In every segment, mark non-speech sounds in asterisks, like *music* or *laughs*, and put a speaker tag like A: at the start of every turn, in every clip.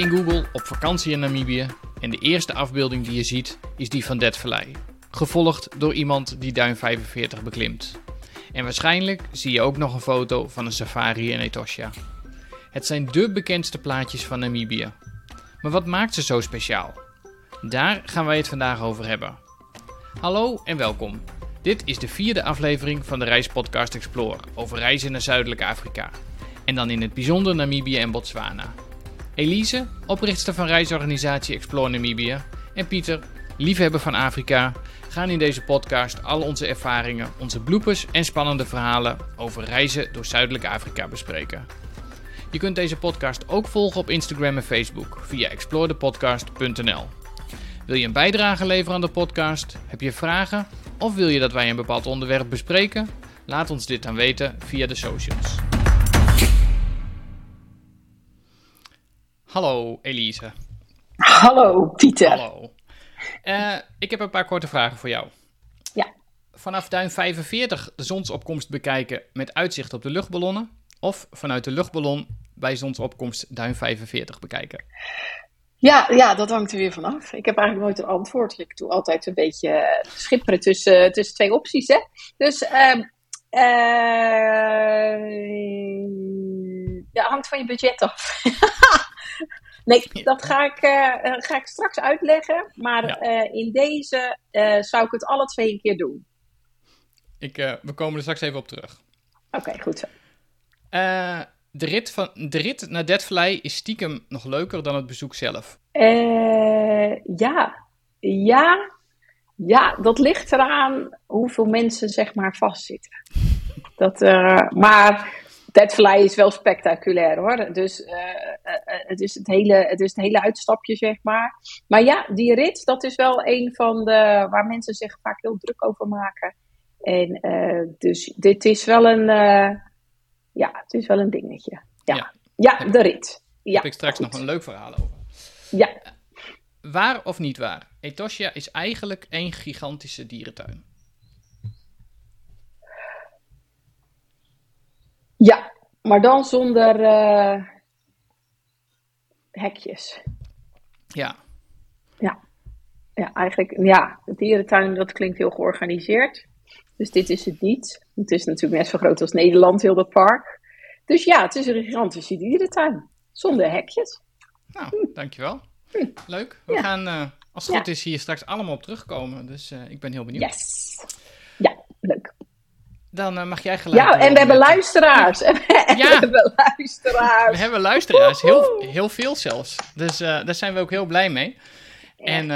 A: in Google op vakantie in Namibië en de eerste afbeelding die je ziet is die van Det gevolgd door iemand die duin 45 beklimt. En waarschijnlijk zie je ook nog een foto van een safari in Etosha. Het zijn de bekendste plaatjes van Namibië. Maar wat maakt ze zo speciaal? Daar gaan wij het vandaag over hebben. Hallo en welkom. Dit is de vierde aflevering van de Reispodcast Explore over reizen naar Zuidelijk Afrika. En dan in het bijzonder Namibië en Botswana. Elise, oprichter van reisorganisatie Explore Namibië, en Pieter, liefhebber van Afrika, gaan in deze podcast al onze ervaringen, onze bloepers en spannende verhalen over reizen door Zuidelijk Afrika bespreken. Je kunt deze podcast ook volgen op Instagram en Facebook via explorethepodcast.nl. Wil je een bijdrage leveren aan de podcast? Heb je vragen? Of wil je dat wij een bepaald onderwerp bespreken? Laat ons dit dan weten via de socials. Hallo Elise.
B: Hallo Pieter.
A: Hallo. Uh, ik heb een paar korte vragen voor jou.
B: Ja.
A: Vanaf duin 45 de zonsopkomst bekijken met uitzicht op de luchtballonnen? Of vanuit de luchtballon bij zonsopkomst duin 45 bekijken?
B: Ja, ja, dat hangt er weer vanaf. Ik heb eigenlijk nooit een antwoord. Ik doe altijd een beetje schipperen tussen, tussen twee opties. Hè? Dus uh, uh, ja, hangt van je budget af. *laughs* nee, dat ga ik, uh, ga ik straks uitleggen. Maar ja. in deze zou ik het alle twee een keer doen.
A: Ik, we komen er straks even op terug.
B: Oké, okay, goed zo.
A: de, rit van, de rit naar Dead Valley is stiekem nog leuker dan het bezoek zelf.
B: ja, ja, ja, dat ligt eraan hoeveel mensen zeg maar vastzitten. Dat, maar Dead Valley is wel spectaculair hoor. Dus uh, uh, het, is het, hele, het is het hele uitstapje zeg maar. Maar ja, die rit, dat is wel een van de waar mensen zich vaak heel druk over maken. En dus dit is wel een, ja, het is wel een dingetje. Ja, ja. ja de rit. Ja,
A: heb ik straks goed. nog een leuk verhaal over.
B: Ja.
A: Waar of niet waar? Etosha is eigenlijk één gigantische dierentuin.
B: Ja, maar dan zonder uh, hekjes.
A: Ja.
B: Ja. Ja, eigenlijk, ja, de dierentuin, dat klinkt heel georganiseerd. Dus dit is het niet. Het is natuurlijk net zo groot als Nederland, heel dat park. Dus ja, het is een gigantische dierentuin. Zonder hekjes.
A: Nou, dankjewel. Hm. Leuk. We ja. gaan, uh, als het ja. goed is, hier straks allemaal op terugkomen. Dus uh, ik ben heel benieuwd.
B: Yes.
A: Dan uh, mag jij gelijk.
B: Ja, en we hebben luisteraars. *laughs* ja, we *laughs* hebben luisteraars.
A: We hebben luisteraars. Heel, heel veel zelfs. Dus daar zijn we ook heel blij mee. En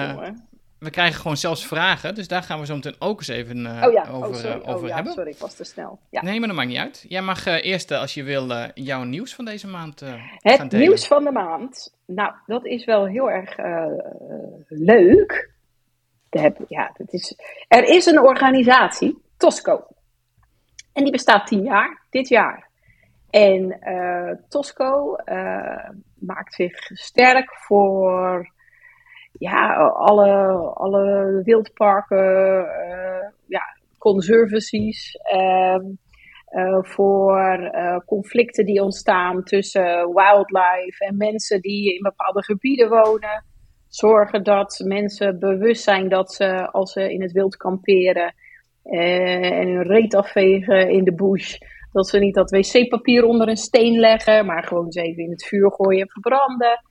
A: we krijgen gewoon zelfs vragen. Dus daar gaan we zo meteen ook eens even uh,
B: oh ja.
A: over,
B: oh, sorry.
A: over
B: oh, ja,
A: hebben.
B: Sorry, ik was te snel. Ja.
A: Nee, maar dat maakt niet uit. Jij mag eerst, als je wil, jouw nieuws van deze maand
B: Het
A: gaan delen.
B: nieuws van de maand. Nou, dat is wel heel erg leuk. Heb, ja, dat is, er is een organisatie, Tosco. En die bestaat tien jaar, dit jaar. En Tosco maakt zich sterk voor ja, alle, alle wildparken, uh, ja, conservancies, uh, voor conflicten die ontstaan tussen wildlife en mensen die in bepaalde gebieden wonen. Zorgen dat mensen bewust zijn dat ze, als ze in het wild kamperen en hun reet afvegen in de bush, dat ze niet dat wc-papier onder een steen leggen, maar gewoon eens even in het vuur gooien en verbranden.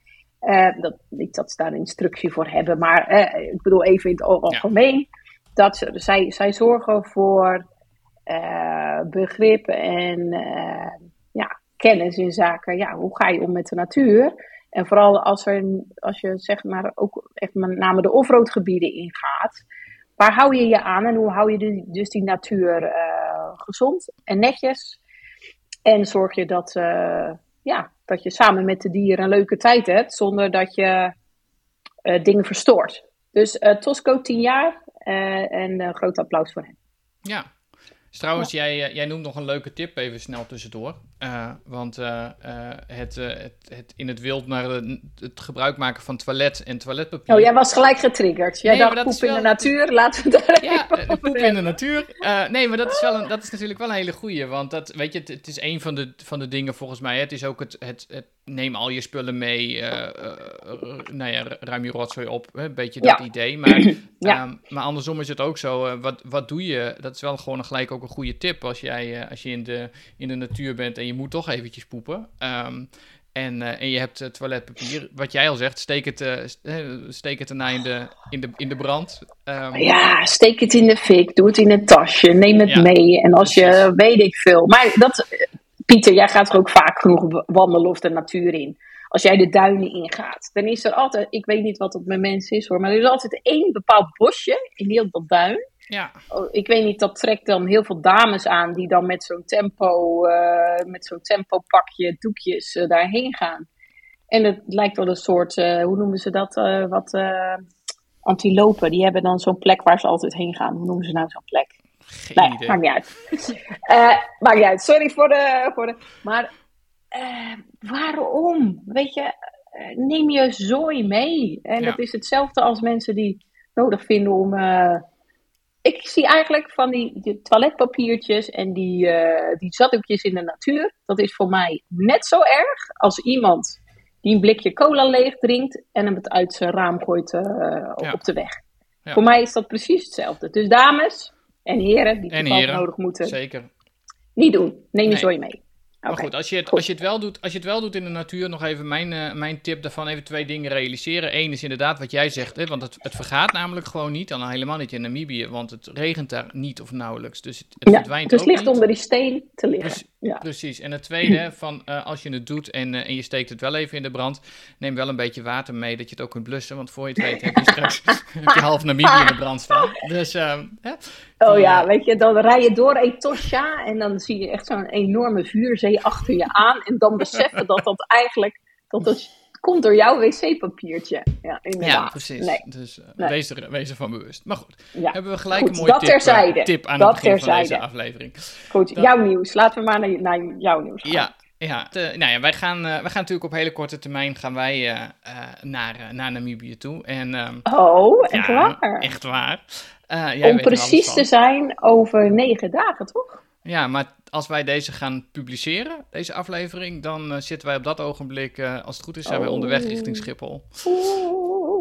B: Uh, dat, niet dat ze daar een instructie voor hebben, maar uh, ik bedoel even in het algemeen. Ja. Dat ze, zij, zij zorgen voor uh, begrip en ja, kennis in zaken, ja, hoe ga je om met de natuur? En vooral als, er, als je zeg maar ook echt met name de offroad gebieden ingaat, waar hou je je aan en hoe hou je dus die natuur gezond en netjes? En zorg je dat, ja, dat je samen met de dieren een leuke tijd hebt, zonder dat je uh, dingen verstoort. Dus Tosco 10 jaar en groot applaus voor hem.
A: Ja, dus trouwens, ja. jij, jij noemt nog een leuke tip even snel tussendoor. want het, het, het in het wild naar het gebruik maken van toilet en toiletpapier.
B: Oh, jij was gelijk getriggerd. Jij nee, dacht poep in de natuur, laten we daar
A: Ja, poep in de natuur. nee, maar dat is, wel een, dat is natuurlijk wel een hele goeie. Want dat, weet je, het, het is een van de, van de dingen volgens mij. Het is ook het, het, het neem al je spullen mee, uh, uh, nou ja, ruim je rotzooi op, een beetje dat idee. Maar, *clears throat* ja. um, maar andersom is het ook zo, wat, wat doe je? Dat is wel gewoon gelijk ook een goede tip als, jij, als je in de, in de natuur bent en je moet toch eventjes poepen. Um, en, uh, en je hebt uh, toiletpapier. Wat jij al zegt, steek het, uh, steek het erna in de, in de, in de brand.
B: Um... Ja, steek het in de fik. Doe het in een tasje. Neem het ja, mee. En als precies. je, weet ik veel. Maar dat, Pieter, jij gaat er ook vaak genoeg wandelen of de natuur in. Als jij de duinen ingaat, dan is er altijd, ik weet niet wat het met mensen is hoor, maar er is altijd één bepaald bosje in heel dat duin.
A: Ja.
B: Oh, ik weet niet, dat trekt dan heel veel dames aan die dan met zo'n tempo, uh, met zo'n tempo pakje doekjes uh, daarheen gaan. En het lijkt wel een soort, uh, hoe noemen ze dat, wat antilopen. Die hebben dan zo'n plek waar ze altijd heen gaan. Hoe noemen ze nou zo'n plek?
A: Geen
B: nee,
A: idee.
B: maakt niet uit. *laughs* maakt niet uit, sorry voor de... Voor de maar waarom? Weet je, neem je zooi mee. En ja. dat is hetzelfde als mensen die nodig vinden om ik zie eigenlijk van die, die toiletpapiertjes en die, die zakdoekjes in de natuur. Dat is voor mij net zo erg als iemand die een blikje cola leeg drinkt en hem het uit zijn raam gooit ja. op de weg. Ja. Voor mij is dat precies hetzelfde. Dus dames en heren die
A: en heren,
B: nodig moeten,
A: zeker.
B: niet doen. Neem je zooi mee.
A: Maar goed, als je, het, als, je het wel doet, als je het wel doet in de natuur, nog even mijn, eh, mijn tip daarvan, even twee dingen realiseren. Eén is inderdaad wat jij zegt, hè, want het, het vergaat namelijk gewoon niet, dan helemaal niet in Namibië, want het regent daar niet of nauwelijks. Dus het, het
B: Ja,
A: verdwijnt
B: dus
A: ook
B: ligt
A: niet.
B: onder die steen te liggen. Ja.
A: Precies. En het tweede, van, eh, als je het doet en, eh, en je steekt het wel even in de brand, neem wel een beetje water mee, dat je het ook kunt blussen, want voor je het weet heb je straks *laughs* heb je half Namibië in de brand staan. Dus, ehm, hè,
B: Oh ja,
A: eh,
B: weet je, dan rij je door Etosha en dan zie je echt zo'n enorme vuurzee achter je aan. En dan beseffen dat dat eigenlijk, dat dat komt door jouw wc-papiertje. Ja, inderdaad.
A: Ja, precies.
B: Nee.
A: Dus eh,
B: Nee.
A: wees, er, wees ervan bewust. Maar goed,
B: Ja.
A: hebben we gelijk
B: Goed,
A: een mooie tip, eh, tip aan
B: Dat
A: het begin van deze aflevering.
B: Goed,
A: Dan-
B: jouw nieuws. Laten we maar naar, naar jouw nieuws gaan.
A: Ja, ja. De- nou ja, wij gaan, eh, wij gaan natuurlijk op hele korte termijn gaan wij, naar, naar Namibië toe. En, ehm,
B: Oh, echt
A: ja,
B: waar?
A: Echt waar. Jij
B: Om precies te zijn over negen dagen, toch?
A: Ja, maar als wij deze gaan publiceren, deze aflevering, dan eh, zitten wij op dat ogenblik, eh, als het goed is, zijn wij
B: Oh.
A: onderweg richting Schiphol.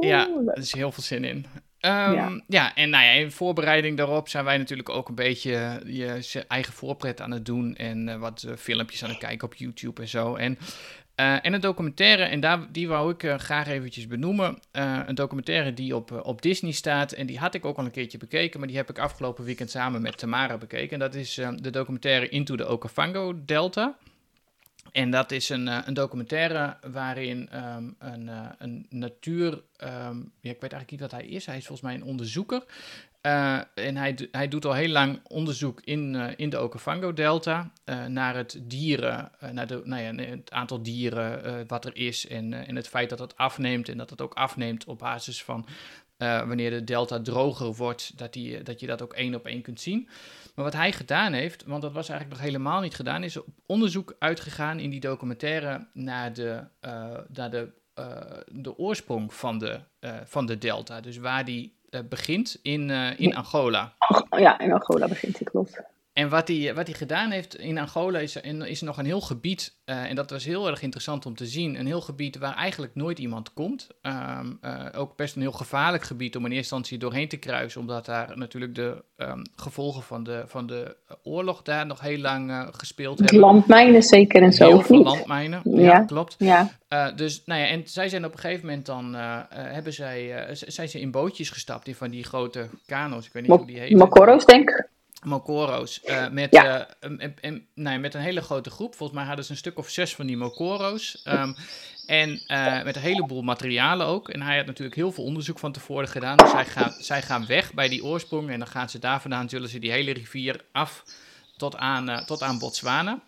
A: Ja, er is heel veel zin in. Ehm, ja.
B: Ja.
A: en nou ja, in voorbereiding daarop zijn wij natuurlijk ook een beetje eh, je eigen voorpret aan het doen. En wat filmpjes aan het kijken op YouTube en zo. En, eh, en een documentaire, en daar, die wou ik eh, graag eventjes benoemen. Eh, een documentaire die op, eh, op Disney staat. En die had ik ook al een keertje bekeken. Maar die heb ik afgelopen weekend samen met Tamara bekeken. En dat is eh, de documentaire Into the Okavango Delta. En dat is een, eh, een documentaire waarin ehm, een, eh, een natuur. ehm, ja, ik weet eigenlijk niet wat hij is. Hij is volgens mij een onderzoeker. Eh, en hij, hij doet al heel lang onderzoek in, eh, in de Okavango-delta eh, naar het dieren, naar de, nou ja, het aantal dieren wat er is en, en het feit dat het afneemt en dat het ook afneemt op basis van wanneer de delta droger wordt, dat, die, dat je dat ook één op één kunt zien. Maar wat hij gedaan heeft, want dat was eigenlijk nog helemaal niet gedaan, is op onderzoek uitgegaan in die documentaire naar de, naar de, de oorsprong van de, van de delta. Dus waar die begint in, eh, in. Angola.
B: Ja, in Angola begint hij, klopt.
A: En wat hij, wat hij gedaan heeft in Angola is, is nog een heel gebied, eh, en dat was heel erg interessant om te zien, een heel gebied waar eigenlijk nooit iemand komt. Ehm, eh, ook best een heel gevaarlijk gebied om in eerste instantie doorheen te kruisen, omdat daar natuurlijk de ehm, gevolgen van de, van de oorlog daar nog heel lang eh, gespeeld hebben.
B: Landmijnen zeker en zo,
A: Heel veel
B: niet?
A: landmijnen, ja,
B: Ja.
A: klopt.
B: Ja,
A: dus, nou ja, en zij zijn op een gegeven moment dan, hebben zij, zijn ze in bootjes gestapt, in van die grote kano's, ik weet niet
B: Mo-
A: hoe die heten.
B: Mokoro's denk ik.
A: Mokoro's. eh, met,
B: Ja.
A: eh, ja, met een hele grote groep. Volgens mij hadden ze een stuk of zes van die Mokoro's. ehm, en eh, met een heleboel materialen ook. En hij had natuurlijk heel veel onderzoek van tevoren gedaan. Dus zij gaan, zij gaan weg bij die oorsprong. En dan gaan ze daar vandaan, zullen ze die hele rivier af tot aan, tot aan Botswana.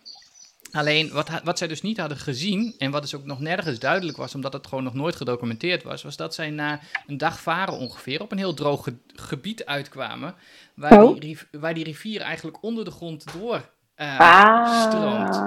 A: Alleen wat, wat zij dus niet hadden gezien, en wat dus ook nog nergens duidelijk was, omdat het gewoon nog nooit gedocumenteerd was, was dat zij na een dag varen ongeveer op een heel droog ge- gebied uitkwamen, waar,
B: Oh.
A: die, waar die rivier eigenlijk onder de grond door
B: Ah,
A: stroomt.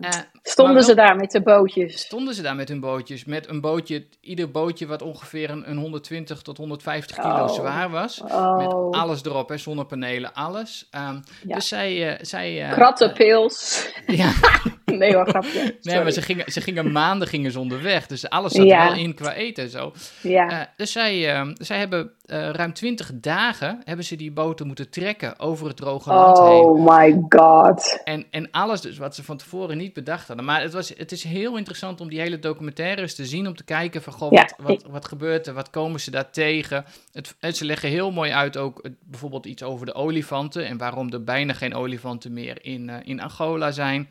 A: Eh,
B: stonden ze daar met de bootjes?
A: Stonden ze daar met hun bootjes, met een bootje, ieder bootje wat ongeveer een, een 120 tot 150 kilo
B: Oh.
A: zwaar was.
B: Oh,
A: Met alles erop, hè, zonnepanelen, alles. Ehm,
B: Ja.
A: Dus zij... eh zij
B: krattenpils.
A: ja, *laughs* *laughs*
B: nee hoor, grapje.
A: Nee, maar ze gingen, ze gingen maanden gingen ze onderweg. Dus alles zat ja. er wel in qua eten en zo.
B: Ja.
A: Uh, dus zij, uh, zij hebben uh, ruim twintig dagen hebben ze die boten moeten trekken over het droge land
B: oh
A: heen.
B: Oh my god.
A: En, en alles dus wat ze van tevoren niet bedacht hadden. Maar het, was, het is heel interessant om die hele documentaires te zien. Om te kijken van, goh,
B: Ja.
A: wat, wat, wat gebeurt er? Wat komen ze daar tegen? Het, en ze leggen heel mooi uit ook het- bijvoorbeeld iets over de olifanten. En waarom er bijna geen olifanten meer in, eh, in Angola zijn.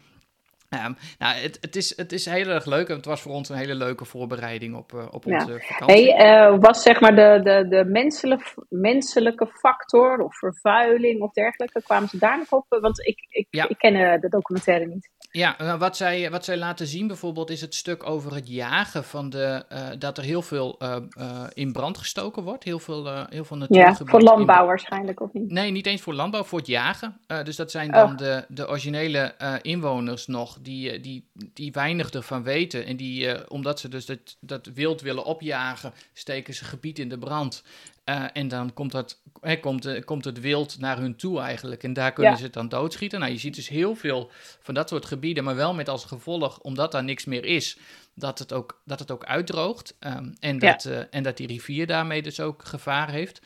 A: Nou, het, het, is, het is heel erg leuk. En het was voor ons een hele leuke voorbereiding op, eh, op
B: Ja.
A: onze vakantie.
B: Hey, eh, was zeg maar de, de, de menselijk, menselijke factor of vervuiling of dergelijke, kwamen ze daar nog op? Want ik, ik,
A: Ja.
B: ik ken eh, de documentaire niet.
A: Ja, nou, wat zij, wat zij laten zien bijvoorbeeld is het stuk over het jagen van de, eh, dat er heel veel eh, eh, in brand gestoken wordt. Heel veel, eh, heel veel
B: Ja, voor
A: in-
B: landbouw waarschijnlijk of niet?
A: Nee, niet eens voor landbouw, voor het jagen. Eh, dus dat zijn
B: Oh.
A: dan de, de originele eh, inwoners nog, die, eh, die, die weinig ervan weten. En die, eh, omdat ze dus dat, dat wild willen opjagen, steken ze gebied in de brand. Eh, en dan komt, dat, hè, komt, eh, komt het wild naar hun toe eigenlijk. En daar kunnen
B: Ja.
A: ze het dan doodschieten. Nou, je ziet dus heel veel van dat soort gebieden, maar wel met als gevolg, omdat daar niks meer is, dat het ook, dat het ook uitdroogt. Ehm, en,
B: Ja.
A: dat, eh, en dat die rivier daarmee dus ook gevaar heeft.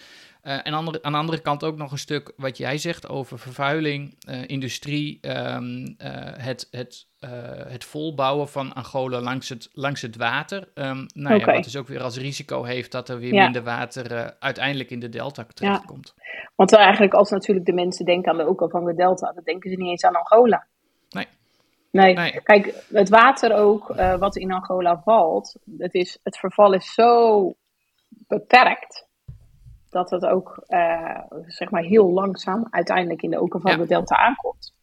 A: Eh, en andere, aan de andere kant ook nog een stuk wat jij zegt over vervuiling, eh, industrie, ehm, eh, het, het, het volbouwen van Angola langs het, langs het water. Ehm, nou ja, wat dus ook weer als risico heeft dat er weer
B: Ja.
A: minder water uiteindelijk in de delta terechtkomt.
B: Want wel eigenlijk als natuurlijk de mensen denken aan de Okavango Delta, dan denken ze niet eens aan Angola.
A: Nee.
B: Nee,
A: Nee.
B: kijk, het water ook, wat in Angola valt, het, is, het verval is zo beperkt, dat het ook, eh, zeg maar, heel langzaam uiteindelijk in de Okavango
A: Ja.
B: Delta aankomt.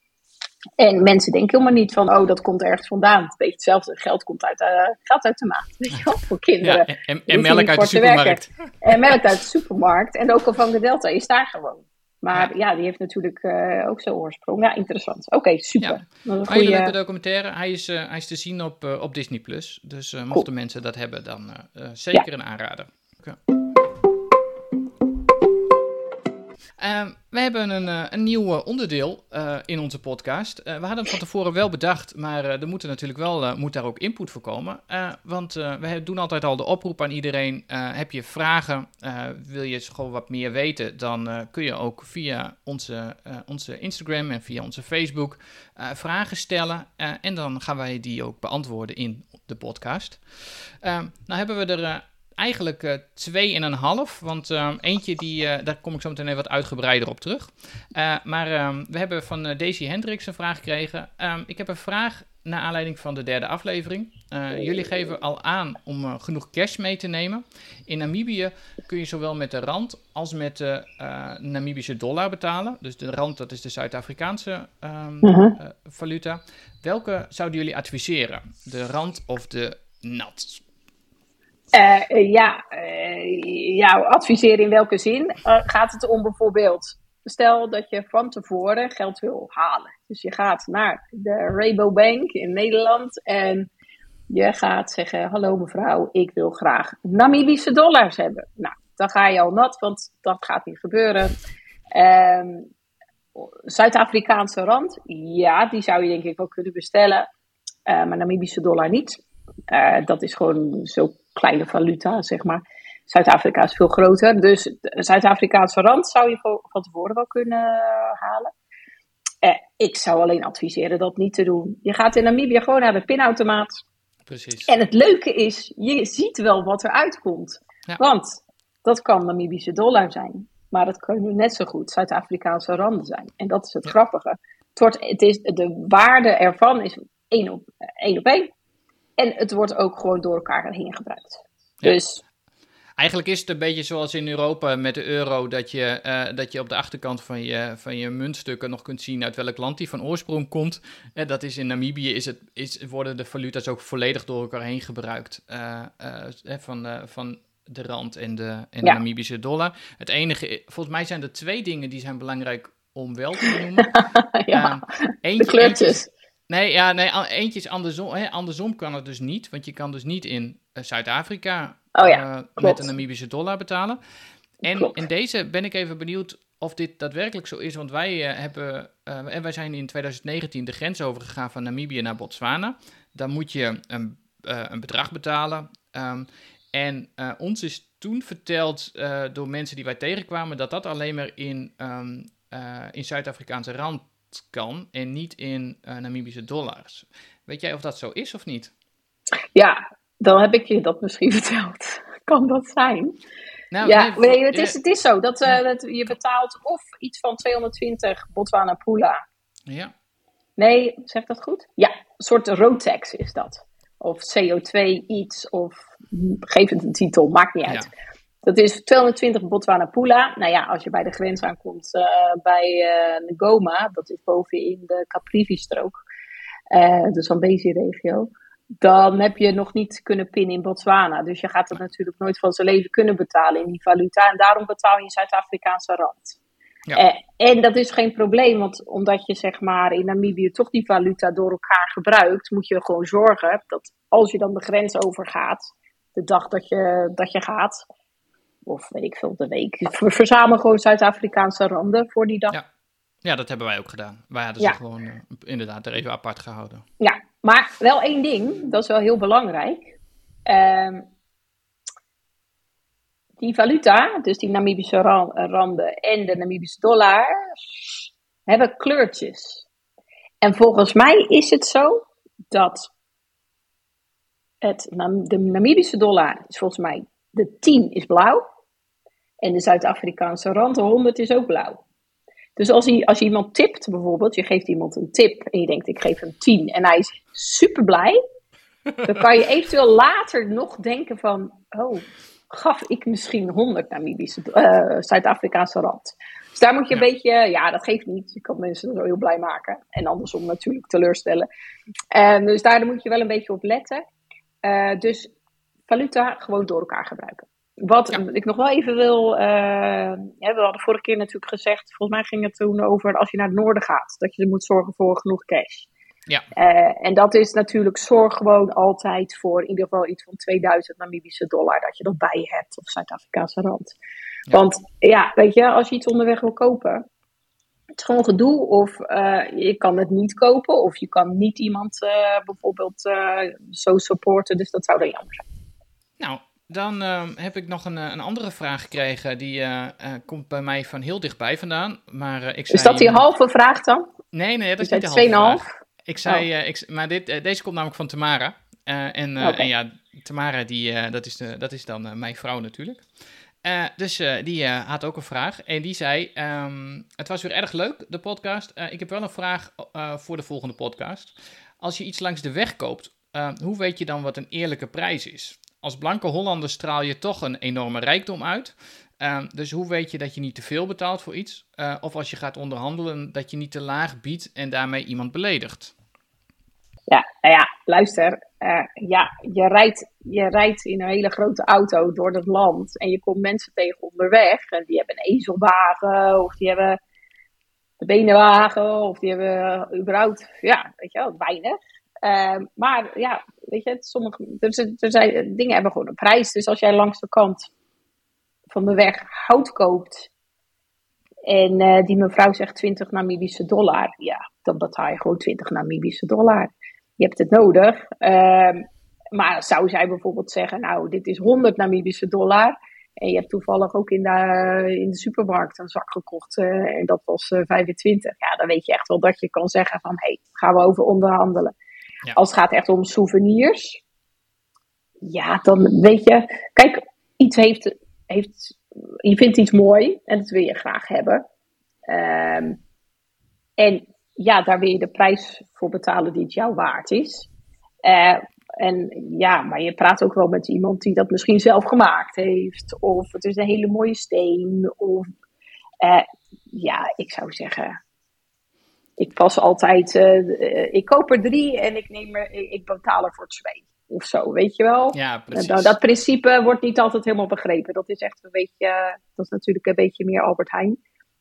B: En mensen denken helemaal niet van, oh, dat komt ergens vandaan. Het beetje hetzelfde, geld komt uit, eh geld uit de maat, *laughs* weet je wel, voor kinderen.
A: Ja, en, en, melk uit de supermarkt.
B: En melk uit de supermarkt. En ook al van de Delta is daar gewoon. Maar ja, die heeft natuurlijk eh, ook zijn oorsprong. Ja, interessant. Oké, super.
A: Ja.
B: Een
A: hele leuke documentaire. Hij is, hij is te zien op, op Disney+. Plus. Dus mochten mensen dat hebben, dan zeker een aanrader. Ehm, we hebben een, eh, een nieuw eh, onderdeel eh, in onze podcast. We hadden het van tevoren wel bedacht, maar er moet er natuurlijk wel moet daar ook input voor komen. Want we doen altijd al de oproep aan iedereen. heb je vragen, wil je gewoon wat meer weten, dan kun je ook via onze, onze Instagram en via onze Facebook vragen stellen. En dan gaan wij die ook beantwoorden in de podcast. Eh, nou hebben we er eigenlijk eh, twee en een half. Want eh, eentje, die, eh, daar kom ik zo meteen even wat uitgebreider op terug. Maar we hebben van Daisy Hendricks een vraag gekregen. Ik heb een vraag naar aanleiding van de derde aflevering. Eh, jullie geven al aan om genoeg cash mee te nemen. In Namibië kun je zowel met de rand als met de Namibische dollar betalen. Dus de rand, dat is de Zuid-Afrikaanse ehm,
B: Mhm.
A: valuta. Welke zouden jullie adviseren? De rand of de nat?
B: Eh, eh, ja, eh, ja, adviseren in welke zin? Gaat het om bijvoorbeeld... Stel dat je van tevoren geld wil halen. Dus je gaat naar de Rabobank in Nederland en je gaat zeggen: Hallo mevrouw, ik wil graag Namibische dollars hebben. Nou, dan ga je al nat, want dat gaat niet gebeuren. Ehm, Zuid-Afrikaanse rand, ja, die zou je denk ik wel kunnen bestellen. Maar Namibische dollar niet. Dat is gewoon zo'n kleine valuta, zeg maar. Zuid-Afrika is veel groter. Dus de Zuid-Afrikaanse rand zou je van tevoren wel kunnen eh, halen. Eh, ik zou alleen adviseren dat niet te doen. Je gaat in Namibië gewoon naar de pinautomaat.
A: Precies.
B: En het leuke is, je ziet wel wat er uitkomt.
A: Ja.
B: Want dat kan Namibische dollar zijn. Maar het kan net zo goed Zuid-Afrikaanse randen zijn. En dat is het
A: Ja.
B: grappige. Het, wordt, het is, de waarde ervan is één op, één op één. En het wordt ook gewoon door elkaar heen gebruikt.
A: Ja.
B: Dus
A: Eigenlijk is het een beetje zoals in Europa met de euro, dat je, eh, dat je op de achterkant van je, van je muntstukken nog kunt zien uit welk land die van oorsprong komt. Eh, dat is in Namibië, is het, is, worden de valuta's ook volledig door elkaar heen gebruikt. eh, van, van de rand en de, en de. Namibische dollar. Het enige, volgens mij zijn er twee dingen die zijn belangrijk om wel te *laughs* benoemen.
B: ja,
A: Ehm,
B: de
A: eentje,
B: kleurtjes.
A: Nee, ja, nee, eentje is andersom. Hè, andersom kan het dus niet, want je kan dus niet in eh, Zuid-Afrika
B: Oh ja,
A: eh, met de Namibische dollar betalen. En
B: Klopt.
A: in deze ben ik even benieuwd of dit daadwerkelijk zo is. Want wij uh, hebben, uh, en wij zijn in 2019 de grens overgegaan van Namibië naar Botswana. Dan moet je een, een bedrag betalen. Um, en ons is toen verteld door mensen die wij tegenkwamen dat dat alleen maar in, um, in Zuid-Afrikaanse rand kan en niet in Namibische dollars. Weet jij of dat zo is of niet?
B: Ja, dan heb ik je dat misschien *laughs* verteld. kan dat zijn? Nou, ja, nee, het, is, het is zo. Dat, uh, dat, je betaalt of iets van 220 Botswana Pula.
A: Ja.
B: Nee, zeg dat goed? Ja, een soort road tax is dat. Of CO2 iets, of geef het een titel, maakt niet uit. Ja. Dat is 220 Botswana Pula. Nou ja, als je bij de grens aankomt uh, bij uh, Ngoma, dat is bovenin de Caprivi-strook, uh, de Zambezi-regio dan heb je nog niet kunnen pinnen in Botswana. Dus je gaat het natuurlijk nooit van zijn leven kunnen betalen in die valuta. En daarom betaal je Zuid-Afrikaanse rand. Ja. Eh, en dat is geen probleem, want omdat je zeg maar in Namibië toch die valuta door elkaar gebruikt, moet je gewoon zorgen dat als je dan de grens overgaat, de dag dat je, dat je gaat, of weet ik veel, de week, verzamel gewoon Zuid-Afrikaanse randen voor die dag.
A: Ja. ja, dat hebben wij ook gedaan. Wij hadden ze gewoon uh, inderdaad er even apart gehouden.
B: Ja, maar wel één ding, dat is wel heel belangrijk. Um, die valuta, dus die Namibische randen en de Namibische dollar, hebben kleurtjes. En volgens mij is het zo dat het, de Namibische dollar is volgens mij, de 10 is blauw. En de Zuid-Afrikaanse rand, de 100 is ook blauw. Dus als, hij, als je iemand tipt bijvoorbeeld, je geeft iemand een tip en je denkt ik geef hem 10 en hij is super blij, *laughs* dan kan je eventueel later nog denken van, oh, gaf ik misschien 100 Namibische, uh, Zuid-Afrikaanse rand. Dus daar moet je een beetje, ja, dat geeft niet. Je kan mensen zo heel blij maken. En andersom natuurlijk teleurstellen. Uh, dus daar moet je wel een beetje op letten. Uh, dus valuta gewoon door elkaar gebruiken. Wat ik nog wel even wil. Uh, ja, we hadden vorige keer natuurlijk gezegd. Volgens mij ging het toen over als je naar het noorden gaat. Dat je moet zorgen voor genoeg cash.
A: Ja.
B: Uh, en dat is natuurlijk. Zorg gewoon altijd voor in ieder geval iets van 2000 Namibische dollar. Dat je dat bij je hebt. Of Zuid-Afrikaanse rand. Want ja, weet je, als je iets onderweg wil kopen. Het is gewoon gedoe. Of uh, je kan het niet kopen. Of je kan niet iemand bijvoorbeeld zo supporten. Dus dat zou dan jammer zijn.
A: Nou, dan uh, heb ik nog een, eh, een andere vraag gekregen. Die uh, uh, komt bij mij van heel dichtbij vandaan. Maar, ik zei,
B: is dat die halve vraag dan?
A: Nee, nee, dat is niet de halve vraag. Ik zei, oh. ik, maar dit, deze komt namelijk van Tamara. en, okay. en ja, Tamara, die, dat, is de, dat is dan mijn vrouw natuurlijk. dus die had ook een vraag. En die zei: um, Het was weer erg leuk, de podcast. ik heb wel een vraag voor de volgende podcast. Als je iets langs de weg koopt, hoe weet je dan wat een eerlijke prijs is? Als blanke Hollander straal je toch een enorme rijkdom uit. Uh, dus hoe weet je dat je niet te veel betaalt voor iets? Uh, of als je gaat onderhandelen, dat je niet te laag biedt en daarmee iemand beledigt?
B: Ja, nou ja, luister. Uh, ja, je rijdt, je rijdt in een hele grote auto door het land en je komt mensen tegen onderweg. En die hebben een ezelwagen of die hebben een benenwagen of die hebben überhaupt, ja, weet je wel, weinig. Uh, maar ja, weet je, sommige, er, zijn, dingen hebben gewoon een prijs. Dus als jij langs de kant van de weg hout koopt en uh, die mevrouw zegt 20 Namibische dollar, ja, dan betaal je gewoon 20 Namibische dollar. Je hebt het nodig. Uh, maar zou zij bijvoorbeeld zeggen, nou, dit is 100 Namibische dollar. En je hebt toevallig ook in de, in de supermarkt een zak gekocht uh, en dat was 25. Ja, dan weet je echt wel dat je kan zeggen van, hé, hey, gaan we over onderhandelen. Als het gaat echt om souvenirs, ja, dan weet je, kijk, iets heeft, heeft je vindt iets mooi en dat wil je graag hebben. Um, en ja, daar wil je de prijs voor betalen die het jou waard is. Uh, en ja, maar je praat ook wel met iemand die dat misschien zelf gemaakt heeft. Of het is een hele mooie steen. Of uh, ja, ik zou zeggen, ik pas altijd, uh, ik koop er drie en ik, neem er, ik betaal er voor twee. Of zo, weet je wel?
A: Ja, precies. Dat,
B: dat, principe wordt niet altijd helemaal begrepen. Dat is echt een beetje, dat is natuurlijk een beetje meer Albert Heijn.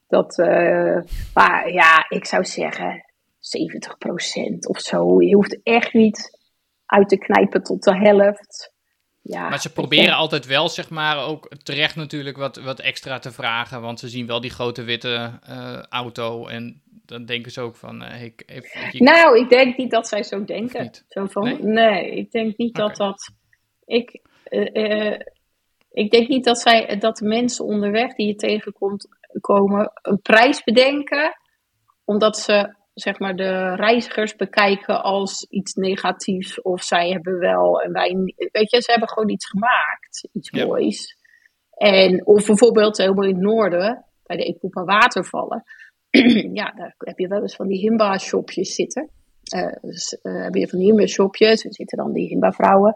B: Dat, uh, maar ja, ik zou zeggen 70% of zo. Je hoeft echt niet uit te knijpen tot de helft. Ja,
A: maar ze proberen altijd wel, zeg maar, ook terecht natuurlijk wat, wat extra te vragen. Want ze zien wel die grote witte eh, auto. En dan denken ze ook van, eh, ik, even, je-
B: Nou, ik denk niet dat zij zo denken. Zo van,
A: Nee?
B: nee? ik denk niet dat dat. Ik, eh, eh, ik denk niet dat, zij, dat de mensen onderweg die je tegenkomt komen een prijs bedenken, omdat ze zeg maar de reizigers bekijken als iets negatiefs of zij hebben wel en wij niet. Weet je, ze hebben gewoon iets gemaakt, iets moois. En, of bijvoorbeeld helemaal in het noorden, bij de Epoepa watervallen. *clears throat* ja, daar heb je wel eens van die Himba-shopjes zitten. Dus, eh, heb je van die Himba-shopjes, er zitten dan die Himba-vrouwen.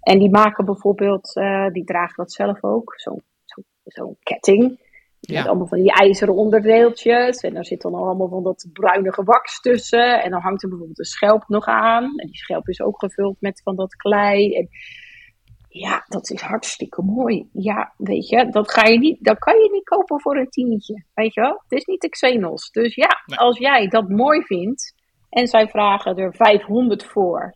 B: En die maken bijvoorbeeld, eh, die dragen dat zelf ook, zo'n zo, zo'n ketting.
A: Ja.
B: Met allemaal van die ijzeren onderdeeltjes. En daar zit dan allemaal van dat bruinige wax tussen. En dan hangt er bijvoorbeeld een schelp nog aan. En die schelp is ook gevuld met van dat klei. En ja, dat is hartstikke mooi. Ja, weet je, dat, ga je niet, dat kan je niet kopen voor een tientje. Weet je wel? Het is niet de Xenos. Dus ja,
A: Nee.
B: als jij dat mooi vindt en zij vragen er 500 voor.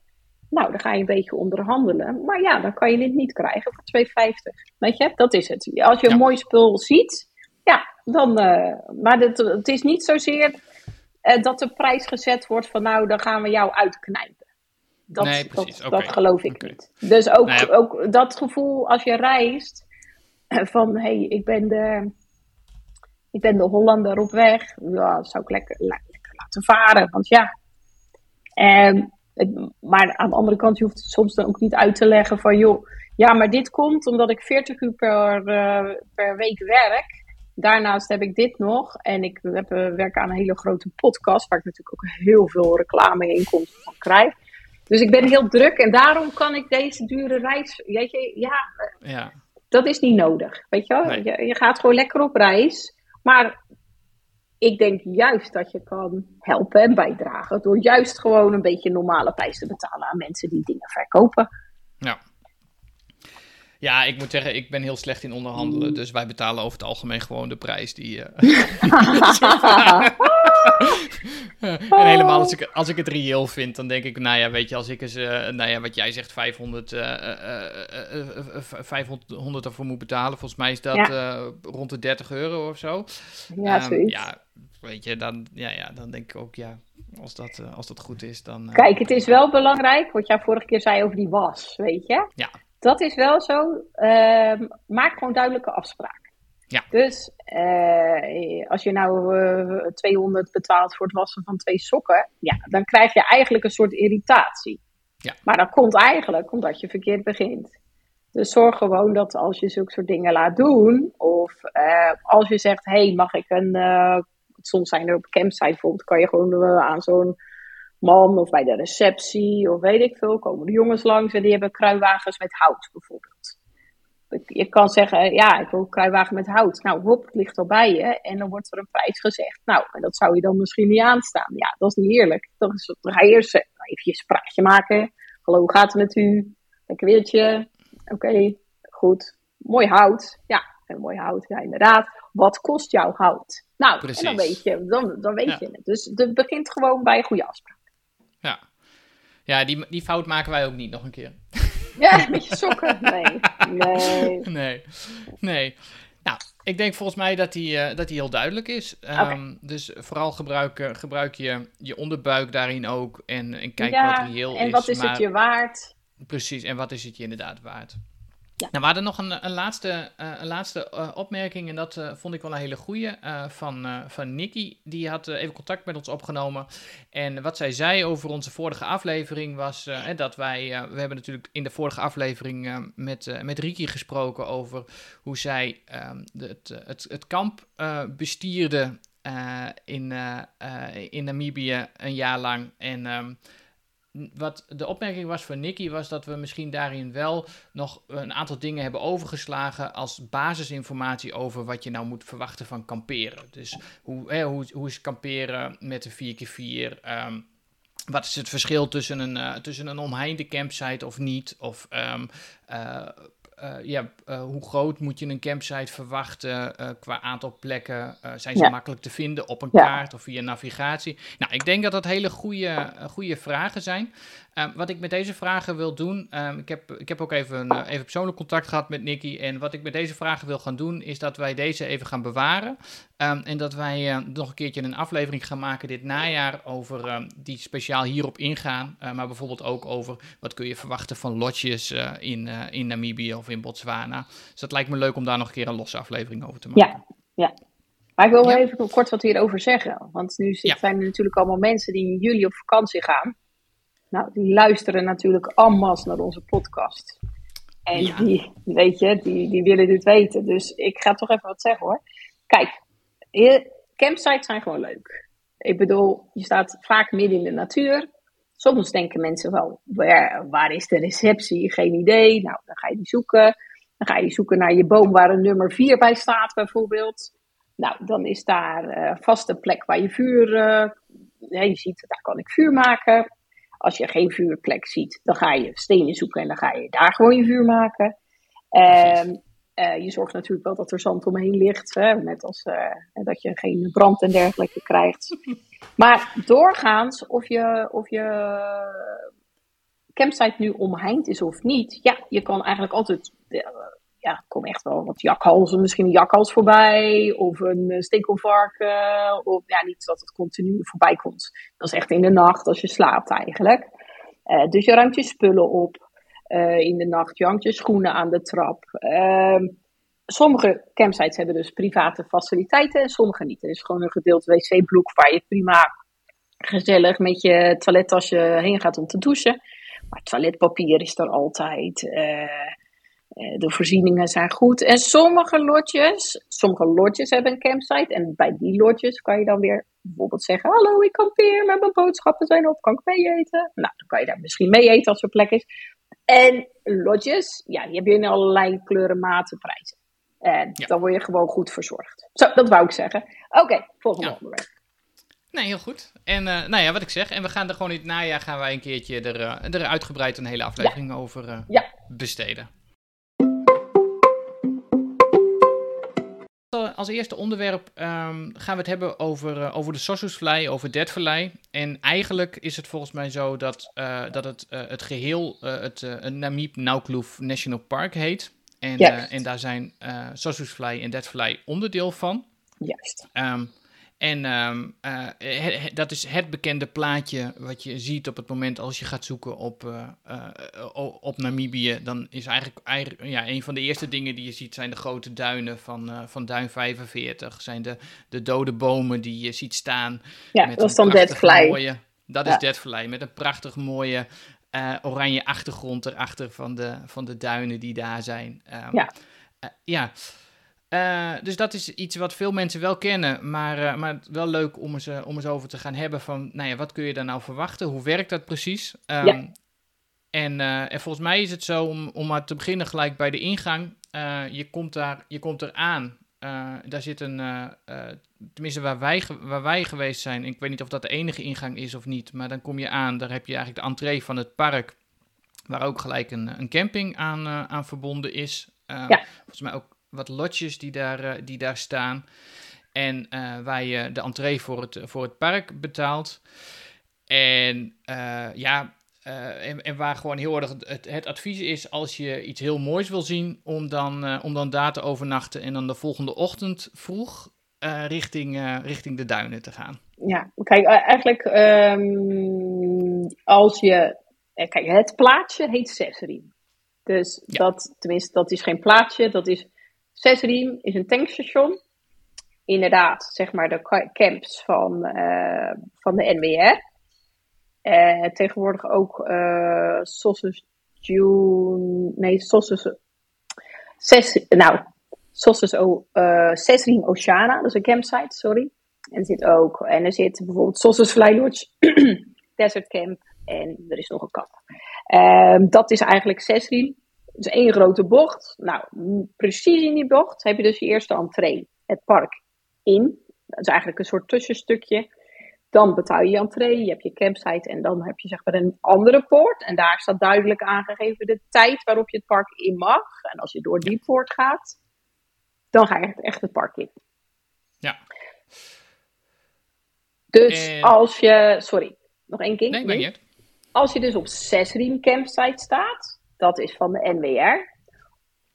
B: Nou, dan ga je een beetje onderhandelen. Maar ja, dan kan je dit niet krijgen voor 2,50. Weet je, dat is het. Als je een
A: Ja.
B: mooi spul ziet, ja, dan. eh, maar het, het is niet zozeer eh, dat de prijs gezet wordt van nou, dan gaan we jou uitknijpen. Dat,
A: Nee, precies.
B: dat, dat geloof ik niet. Dus ook,
A: Nou ja.
B: ook dat gevoel als je reist eh, van hé, hey, ik ben de. Ik ben de Hollander op weg. Ja, dat zou ik lekker, le- lekker laten varen. Want ja. ehm, het- maar aan de andere kant, je hoeft het soms dan ook niet uit te leggen van joh. Ja, maar dit komt omdat ik 40 uur per, eh, per week werk. Daarnaast heb ik dit nog. En ik heb, eh, werk aan een hele grote podcast. Waar ik natuurlijk ook heel veel reclameinkomsten van krijg. Dus ik ben heel druk. En daarom kan ik deze dure reis. Weet je, ja,
A: ja.
B: dat is niet nodig. Weet je wel?
A: Nee.
B: Je, je gaat gewoon lekker op reis. Maar ik denk juist dat je kan helpen en bijdragen. Door juist gewoon een beetje normale prijs te betalen aan mensen die dingen verkopen.
A: Ja. Ja, ik moet zeggen, ik ben heel slecht in onderhandelen. Dus wij betalen over het algemeen gewoon de prijs die. eh, *laughs* *laughs* *laughs* *laughs* en helemaal als ik, als ik het reëel vind, dan denk ik, nou ja, weet je, als ik eens, eh, nou ja, wat jij zegt, 500, eh, eh, eh, eh, eh, 500 ervoor moet betalen. Volgens mij is dat
B: Ja.
A: eh, rond de 30 euro of zo.
B: Ja,
A: Ehm,
B: zoiets.
A: ja, weet je, dan, ja, ja, dan denk ik ook, ja, als dat, eh, als dat goed is, dan.
B: Kijk, het is wel belangrijk wat jij vorige keer zei over die was, weet je?
A: Ja.
B: Dat is wel zo. Ehm, maak gewoon duidelijke afspraken.
A: Ja.
B: Dus eh, als je nou eh, 200 betaalt voor het wassen van twee sokken, ja, dan krijg je eigenlijk een soort irritatie.
A: Ja.
B: Maar dat komt eigenlijk omdat je verkeerd begint. Dus zorg gewoon dat als je zulke soort dingen laat doen, of eh, als je zegt, hey, mag ik een, eh, soms zijn er op campsite bijvoorbeeld, kan je gewoon eh, aan zo'n man of bij de receptie of weet ik veel, komen de jongens langs en die hebben kruiwagens met hout bijvoorbeeld. Je kan zeggen, ja, ik wil een kruiwagen met hout. Nou, hop, het ligt al bij je. En dan wordt er een prijs gezegd. Nou, en dat zou je dan misschien niet aanstaan. Ja, dat is niet eerlijk. Dan, is, dan ga je eerst eh, even een praatje maken. Hallo, hoe gaat het met u? Lekker weertje. Oké, goed. Mooi hout. Ja, en mooi hout. Ja, inderdaad. Wat kost jouw hout? Nou, en dan weet je, dan, dan weet
A: Ja.
B: je het. Dus het begint gewoon bij een goede afspraak.
A: Ja, ja die, die fout maken wij ook niet nog een keer.
B: Ja, met je sokken. *laughs* Nee, nee.
A: Nee, nee. Nou, ik denk volgens mij dat die, eh, dat die heel duidelijk is. Ehm, Dus vooral gebruik, eh, gebruik je, je onderbuik daarin ook en, en kijk
B: ja,
A: wat reëel
B: en
A: is.
B: wat is
A: maar-
B: het je waard?
A: Precies, en wat is het je inderdaad waard? Nou, we hadden nog een, een laatste, eh, een laatste eh, opmerking en dat eh, vond ik wel een hele goeie van, van Nikki. Die had even contact met ons opgenomen. En wat zij zei over onze vorige aflevering was hè, dat wij, we hebben natuurlijk in de vorige aflevering met, met Riki gesproken over hoe zij ehm, het, het, het kamp bestierde in, in Namibië een jaar lang. En ehm, wat de opmerking was van Nicky was dat we misschien daarin wel nog een aantal dingen hebben overgeslagen als basisinformatie over wat je nou moet verwachten van kamperen. Dus hoe, hè, hoe, hoe is kamperen met een 4x4? ehm, wat is het verschil tussen een, eh, tussen een omheinde campsite of niet? Of ehm, eh, ja, hoe groot moet je een campsite verwachten qua aantal plekken? zijn ze makkelijk te vinden op een kaart of via navigatie? Nou, ik denk dat dat hele goede, goede vragen zijn. Ehm, wat ik met deze vragen wil doen, um, ik, heb, ik heb ook even, uh, even persoonlijk contact gehad met Nicky. En wat ik met deze vragen wil gaan doen, is dat wij deze even gaan bewaren. Um, en dat wij uh, nog een keertje een aflevering gaan maken dit najaar over die speciaal hierop ingaan. Uh, maar bijvoorbeeld ook over wat kun je verwachten van lotjes in, in Namibië of in Botswana. Dus dat lijkt me leuk om daar nog een keer een losse aflevering over te maken.
B: Ja, ja. Maar ik wil wel even kort wat hierover zeggen. Want nu zijn er natuurlijk allemaal mensen die in juli op vakantie gaan. Nou, die luisteren natuurlijk allemaal naar onze podcast. En die, weet je, die, die willen dit weten. Dus ik ga toch even wat zeggen hoor. Kijk, campsites zijn gewoon leuk. Ik bedoel, je staat vaak midden in de natuur. Soms denken mensen wel, waar, waar is de receptie? Geen idee. Nou, dan ga je die zoeken. Dan ga je zoeken naar je boom waar een nummer 4 bij staat, bijvoorbeeld. Nou, dan is daar uh, vast een plek waar je vuur. Uh, je ziet, daar kan ik vuur maken. Als je geen vuurplek ziet, dan ga je stenen zoeken en dan ga je daar gewoon je vuur maken. Uh, je zorgt natuurlijk wel dat er zand omheen ligt, hè, net als uh, dat je geen brand en dergelijke krijgt. *laughs* maar doorgaans, of je, of je campsite nu omheind is of niet, ja, je kan eigenlijk altijd ja, er echt wel wat jakhalzen, misschien een jakhals voorbij, of een uh, stekelvarken, of ja, niet dat het continu voorbij komt. Dat is echt in de nacht als je slaapt eigenlijk. Uh, dus je ruimt je spullen op uh, in de nacht, je hangt je schoenen aan de trap. Ehm, sommige campsites hebben dus private faciliteiten en sommige niet. Er is gewoon een gedeeld wc-blok waar je prima gezellig met je toilettasje heen gaat om te douchen. Maar toiletpapier is er altijd. Eh, de voorzieningen zijn goed. En sommige lotjes, sommige lotjes hebben een campsite. En bij die lotjes kan je dan weer bijvoorbeeld zeggen: Hallo, ik kampeer, maar mijn boodschappen zijn op, kan ik mee eten? Nou, dan kan je daar misschien mee eten als er plek is. En lotjes, ja, die heb je in allerlei kleuren, maten, prijzen. En dan word je gewoon goed verzorgd. Zo, dat wou ik zeggen. Oké, volgende ja. onderwerp.
A: Nee, heel goed. En uh, nou ja, wat ik zeg, en we gaan er gewoon in het najaar gaan wij een keertje er, uh, er uitgebreid een hele aflevering over uh, ja. besteden. Als eerste onderwerp um, gaan we het hebben over, uh, over de Sossusvlei, over Deadvallei. En eigenlijk is het volgens mij zo dat, uh, dat het, uh, het geheel het Namib Naukluft National Park heet. En, en daar zijn uh, Sossusvlei en Deadvallei onderdeel van.
B: Juist.
A: Um, en um, uh, dat is het bekende plaatje wat je ziet op het moment als je gaat zoeken op, uh, uh, op Namibië. Dan is eigenlijk, eigenlijk ja, een van de eerste dingen die je ziet zijn de grote duinen van, van Duin 45. Zijn de, de dode bomen die je ziet staan.
B: Ja, met dat is dan Deadfly.
A: Dat ja. is Deadfly, met een prachtig mooie oranje achtergrond erachter van de, van de duinen die daar zijn. Um, ja. ja. Uh, dus dat is iets wat veel mensen wel kennen, maar, uh, maar wel leuk om eens, uh, om eens over te gaan hebben van, nou ja, wat kun je daar nou verwachten? Hoe werkt dat precies? Um, ja. en, en, volgens mij is het zo, om, om maar te beginnen gelijk bij de ingang, je, komt daar, je komt eraan, daar zit een, tenminste waar wij, waar wij geweest zijn, ik weet niet of dat de enige ingang is of niet, maar dan kom je aan, daar heb je eigenlijk de entree van het park, waar ook gelijk een, een camping aan, aan verbonden is. ja. Volgens mij ook wat lotjes die daar, uh, die daar staan. En uh, waar je de entree voor het, voor het park betaalt. En uh, ja, en, en, waar gewoon heel erg het, het, advies is als je iets heel moois wil zien, om dan, om dan daar te overnachten en dan de volgende ochtend vroeg richting, richting de duinen te gaan.
B: Ja, kijk, eigenlijk um, als je. Kijk, het plaatsje heet Sesserim. Dus ja. dat, tenminste, dat is geen plaatsje, dat is Zesriem is een tankstation. Inderdaad, zeg maar de camps van, uh, van de NWR. Uh, tegenwoordig ook uh, Sausage June. Nee, Sausage. Ses, nou, Sausage uh, Sesriem Oceana. Dat is een campsite, sorry. En zit ook. En er zit bijvoorbeeld Sausage Fly Lodge. *clears throat* Desert Camp. En er is nog een kamp. Uh, dat is eigenlijk Sesriem. Is één grote bocht. Nou, precies in die bocht heb je dus je eerste entree. Het park in. Dat is eigenlijk een soort tussenstukje. Dan betaal je je entree, je hebt je campsite en dan heb je zeg maar een andere poort. En daar staat duidelijk aangegeven de tijd waarop je het park in mag. En als je door die poort gaat, dan ga je echt het park in.
A: Ja.
B: Dus als je, sorry, nog één keer.
A: Nee, ben je.
B: Als je dus op Zesriem campsite staat, dat is van de NWR.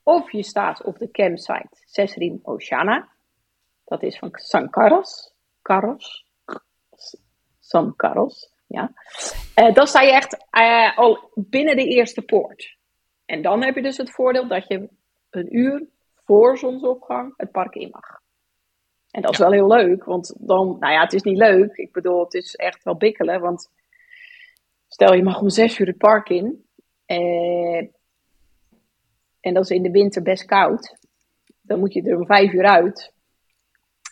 B: Of je staat op de campsite Zesriem Oceana, dat is van San Carlos. Carlos. San Carlos, ja. Uh, dan sta je echt uh, al binnen de eerste poort. En dan heb je dus het voordeel dat je een uur voor zonsopgang het park in mag. En dat is wel heel leuk, want dan, nou ja, het is niet leuk. Ik bedoel, het is echt wel bikkelen, want stel je mag om zes uur het park in. Eh, en dat is in de winter best koud. Dan moet je er om vijf uur uit.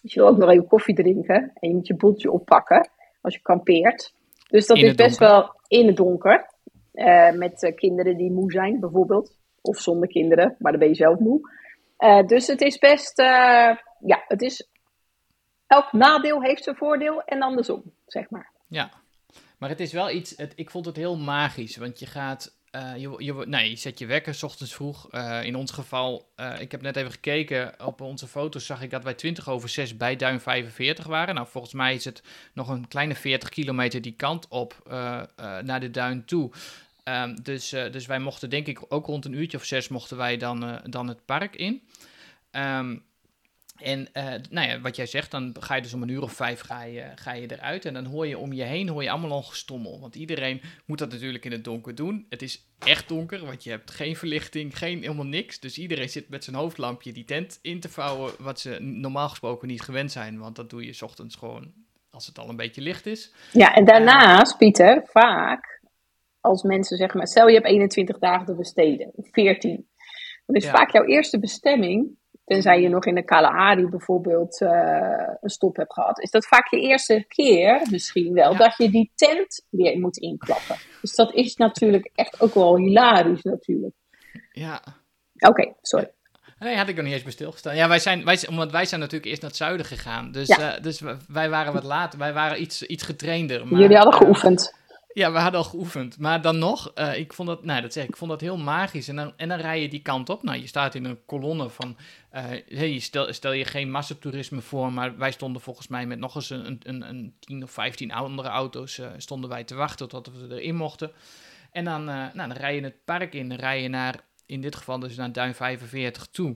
B: Dus je wil ook nog even koffie drinken. En je moet je boeltje oppakken als je kampeert. Dus dat is best wel in het donker. Uh, met uh, kinderen die moe zijn, bijvoorbeeld. Of zonder kinderen, maar dan ben je zelf moe. Uh, dus het is best, ja, het is, elk nadeel heeft zijn voordeel en andersom, zeg maar.
A: Ja, maar het is wel iets, het, ik vond het heel magisch, want je gaat uh, je, je, nee, zet je wekker s ochtends vroeg. Uh, in ons geval, uh, ik heb net even gekeken. Op onze foto's zag ik dat wij 20 over 6 bij Duin 45 waren. Nou, volgens mij is het nog een kleine 40 kilometer die kant op naar de Duin toe. Um, dus, dus wij mochten denk ik ook rond een uurtje of zes mochten wij dan, dan het park in. Um, en uh, nou ja, wat jij zegt, dan ga je dus om een uur of vijf ga je, ga je eruit. En dan hoor je om je heen hoor je allemaal al gestommel. Want iedereen moet dat natuurlijk in het donker doen. Het is echt donker, want je hebt geen verlichting, geen helemaal niks. Dus iedereen zit met zijn hoofdlampje die tent in te vouwen. Wat ze normaal gesproken niet gewend zijn. Want dat doe je s ochtends gewoon als het al een beetje licht is.
B: Ja, en daarnaast, Pieter, vaak als mensen zeggen, maar stel je hebt 21 dagen te besteden, 14. Dan is ja. vaak jouw eerste bestemming Tenzij je nog in de Kalahari bijvoorbeeld uh, een stop hebt gehad. Is dat vaak je eerste keer misschien wel ja. dat je die tent weer moet inklappen. Dus dat is natuurlijk echt ook wel hilarisch natuurlijk.
A: Ja.
B: Oké, okay, sorry.
A: Nee, had ik nog niet eens bij stilgestaan. Ja, wij zijn, wij, omdat wij zijn natuurlijk eerst naar het zuiden gegaan. Dus, ja. uh, dus wij waren wat later. Wij waren iets, iets getrainder.
B: Maar, Jullie hadden geoefend.
A: Ja, we hadden al geoefend. Maar dan nog, uh, ik vond dat, nou, dat zeg ik, ik vond dat heel magisch. En dan, en dan rij je die kant op. Nou, je staat in een kolonne van, uh, hey, stel, stel je geen massatoerisme voor, maar wij stonden volgens mij met nog eens een, een, een 10 of 15 andere auto's, uh, stonden wij te wachten tot we erin mochten. En dan, nou, dan rij je het park in, dan rij je naar, in dit geval dus naar Duin 45 toe.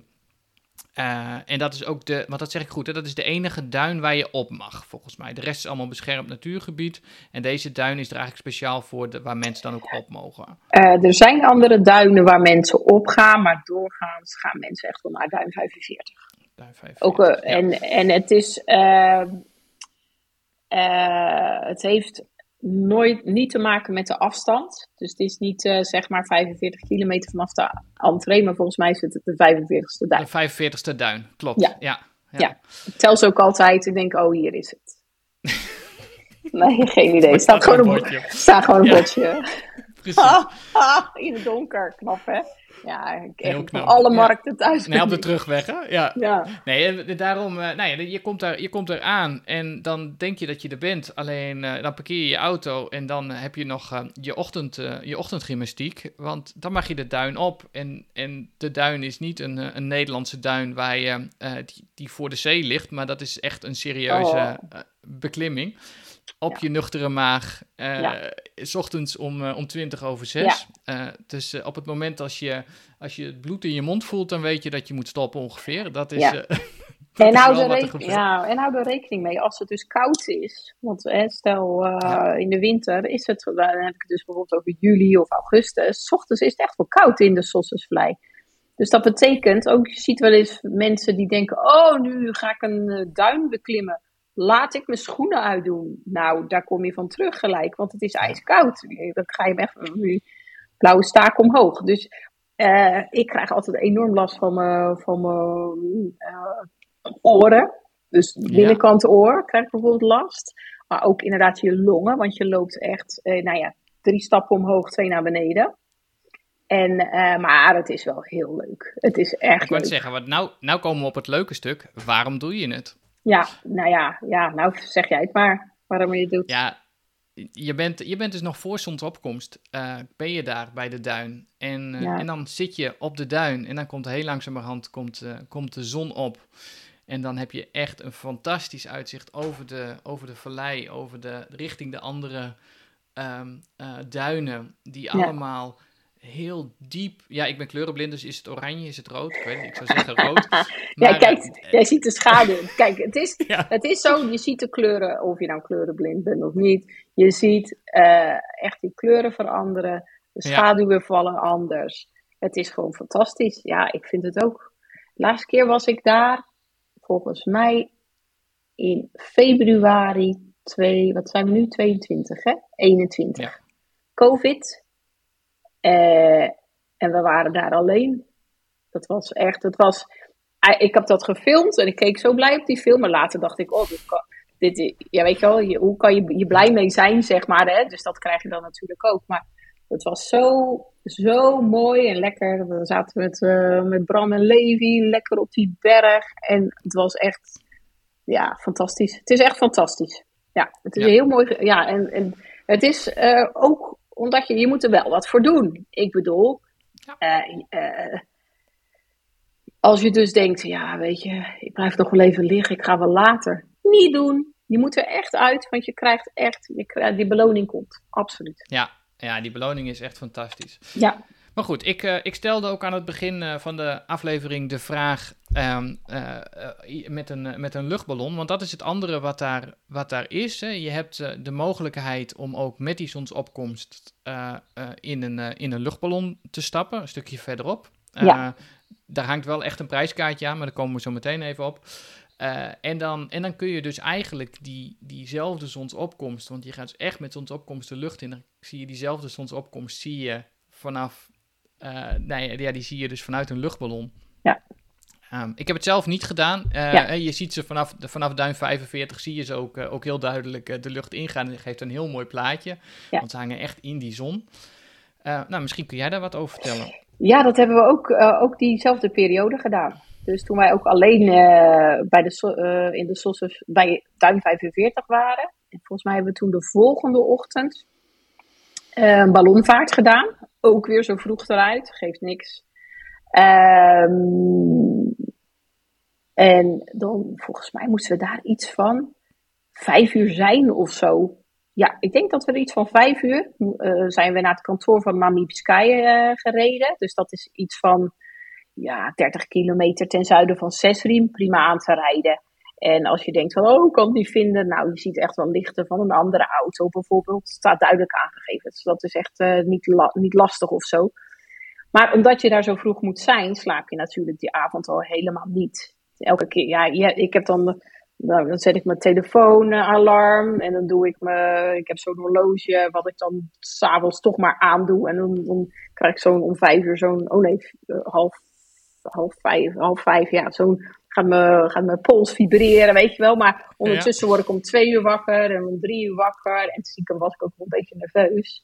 A: Uh, en dat is ook de, want dat zeg ik goed, hè, dat is de enige duin waar je op mag, volgens mij. De rest is allemaal beschermd natuurgebied. En deze duin is er eigenlijk speciaal voor de, waar mensen dan ook op mogen.
B: Uh, er zijn andere duinen waar mensen op gaan, maar doorgaans gaan mensen echt wel naar duin 45.
A: Duin 45
B: ook, uh, ja. en, en het is, het heeft nooit niet te maken met de afstand. Dus het is niet uh, zeg maar 45 kilometer vanaf de entree, maar volgens mij is het de 45ste duin.
A: De 45ste duin, klopt. Ja. Ja,
B: ja. ja. Ik tel ze ook altijd. Ik denk, oh, hier is het. *laughs* nee, geen idee. Staat gewoon een bordje. Staat gewoon een bordje. Precies. *laughs* in het donker, knap hè? Ja, ik heb alle markten thuis.
A: Nee, op de terugweg, hè? Ja. ja. Nee, daarom, uh, nou ja, je komt, daar, je komt er aan en dan denk je dat je er bent. Alleen uh, dan parkeer je je auto en dan heb je nog je, ochtend, je ochtendgymnastiek. Want dan mag je de duin op. En, en de duin is niet een, een Nederlandse duin waar je, die, die voor de zee ligt, maar dat is echt een serieuze oh. beklimming op je nuchtere maag, uh, ja. s ochtends om, uh, om 20 over 6. Ja. Uh, dus op het moment als je, als je het bloed in je mond voelt, dan weet je dat je moet stoppen ongeveer. Dat is. Ja. *laughs*
B: en, hou er ja, en hou er rekening mee als het dus koud is. Want hè, stel in de winter is het, dan heb ik het dus bijvoorbeeld over juli of augustus. S ochtends is het echt wel koud in de Sossusvlei. Dus dat betekent ook, je ziet wel eens mensen die denken: Oh, nu ga ik een duin beklimmen laat ik mijn schoenen uitdoen. Nou, daar kom je van terug gelijk, want het is ijskoud. Dan ga je echt een blauwe staak omhoog. Dus uh, ik krijg altijd enorm last van mijn, van mijn uh, oren. Dus binnenkant oor krijg ik bijvoorbeeld last. Maar ook inderdaad je longen, want je loopt echt, uh, nou ja, drie stappen omhoog, twee naar beneden. En, maar het is wel heel leuk. Het is echt
A: Ik wou zeggen, wat nou, nou komen we op het leuke stuk. Waarom doe je het?
B: Ja, nou ja, ja, nou zeg jij het maar. waarom je het doet.
A: Ja, je bent, je bent dus nog voor zonsopkomst, uh, ben je daar bij de duin. En, uh, en dan zit je op de duin en dan komt heel langzamerhand komt, uh, komt de zon op. En dan heb je echt een fantastisch uitzicht over de, over de vallei, over de, richting de andere um, duinen, die ja. allemaal heel diep. Ja, ik ben kleurenblind, dus is het oranje, is het rood? Ik weet niet, ik zou zeggen rood. *laughs*
B: Maar, ja, kijk, uh, jij ziet de schaduw. *laughs* Kijk, het is, ja. het is zo, je ziet de kleuren, of je nou kleurenblind bent of niet. Je ziet uh, echt die kleuren veranderen. De schaduwen ja. vallen anders. Het is gewoon fantastisch. Ja, ik vind het ook. De laatste keer was ik daar, volgens mij in februari 2, wat zijn we nu? 22, hè? 21. Ja. Covid. Uh, en we waren daar alleen. Dat was echt, het was, ik heb dat gefilmd en ik keek zo blij op die film. Maar later dacht ik, oh, dit, kan, dit ja, weet je wel, je, hoe kan je je blij mee zijn, zeg maar. Hè? Dus dat krijg je dan natuurlijk ook. Maar het was zo, zo mooi en lekker. We zaten met, uh, met Bram en Levi lekker op die berg. En het was echt, ja, fantastisch. Het is echt fantastisch. Ja, het is ja. heel mooi. Ja, en, en het is uh, ook omdat je, je moet er wel wat voor doen. Ik bedoel, ja. uh, als je dus denkt, ja, weet je, ik blijf nog wel even liggen, ik ga wel later. Niet doen. Je moet er echt uit, want je krijgt echt, je krijgt, die beloning komt. Absoluut.
A: Ja, ja, die beloning is echt fantastisch.
B: Ja.
A: Maar goed, ik, uh, ik stelde ook aan het begin uh, van de aflevering de vraag um, uh, met, een, met een luchtballon. Want dat is het andere wat daar, wat daar is. Hè. Je hebt de mogelijkheid om ook met die zonsopkomst in, een, in een luchtballon te stappen, een stukje verderop.
B: Ja.
A: daar hangt wel echt een prijskaartje aan, maar daar komen we zo meteen even op. en, dan, en dan kun je dus eigenlijk die, diezelfde zonsopkomst, want je gaat dus echt met zonsopkomst de lucht in, dan zie je diezelfde zonsopkomst, zie je vanaf nee, ja, die zie je dus vanuit een luchtballon.
B: Ja.
A: Um, ik heb het zelf niet gedaan. Uh, ja. Je ziet ze vanaf, vanaf duim 45, zie je ze ook, uh, ook heel duidelijk de lucht ingaan. En dat geeft een heel mooi plaatje, ja. want ze hangen echt in die zon. nou, misschien kun jij daar wat over vertellen.
B: Ja, dat hebben we ook, ook diezelfde periode gedaan. Dus toen wij ook alleen bij de, in de Sossers bij duim 45 waren. En volgens mij hebben we toen de volgende ochtend een ballonvaart gedaan ook weer zo vroeg eruit, geeft niks. Um, en dan, volgens mij moesten we daar iets van vijf uur zijn of zo. Ja, ik denk dat we er iets van vijf uur uh, zijn we naar het kantoor van Mami Sky uh, gereden. Dus dat is iets van ja, 30 kilometer ten zuiden van Sesriem. Prima aan te rijden. En als je denkt van, oh, ik kan niet vinden. Nou, je ziet echt wel lichten van een andere auto bijvoorbeeld. Staat duidelijk aangegeven. Dus dat is echt uh, niet, la niet lastig of zo. Maar omdat je daar zo vroeg moet zijn, slaap je natuurlijk die avond al helemaal niet. Elke keer, ja, ik heb dan, nou, dan zet ik mijn telefoon-alarm. en dan doe ik me, ik heb zo'n horloge wat ik dan s'avonds toch maar aandoe. En dan, dan krijg ik zo'n om vijf uur zo'n, oh nee, half, half vijf, half vijf, ja, zo'n gaat mijn, gaat mijn pols vibreren, weet je wel. Maar ondertussen word ik om twee uur wakker en om drie uur wakker. En stiekem was ik ook wel een beetje nerveus.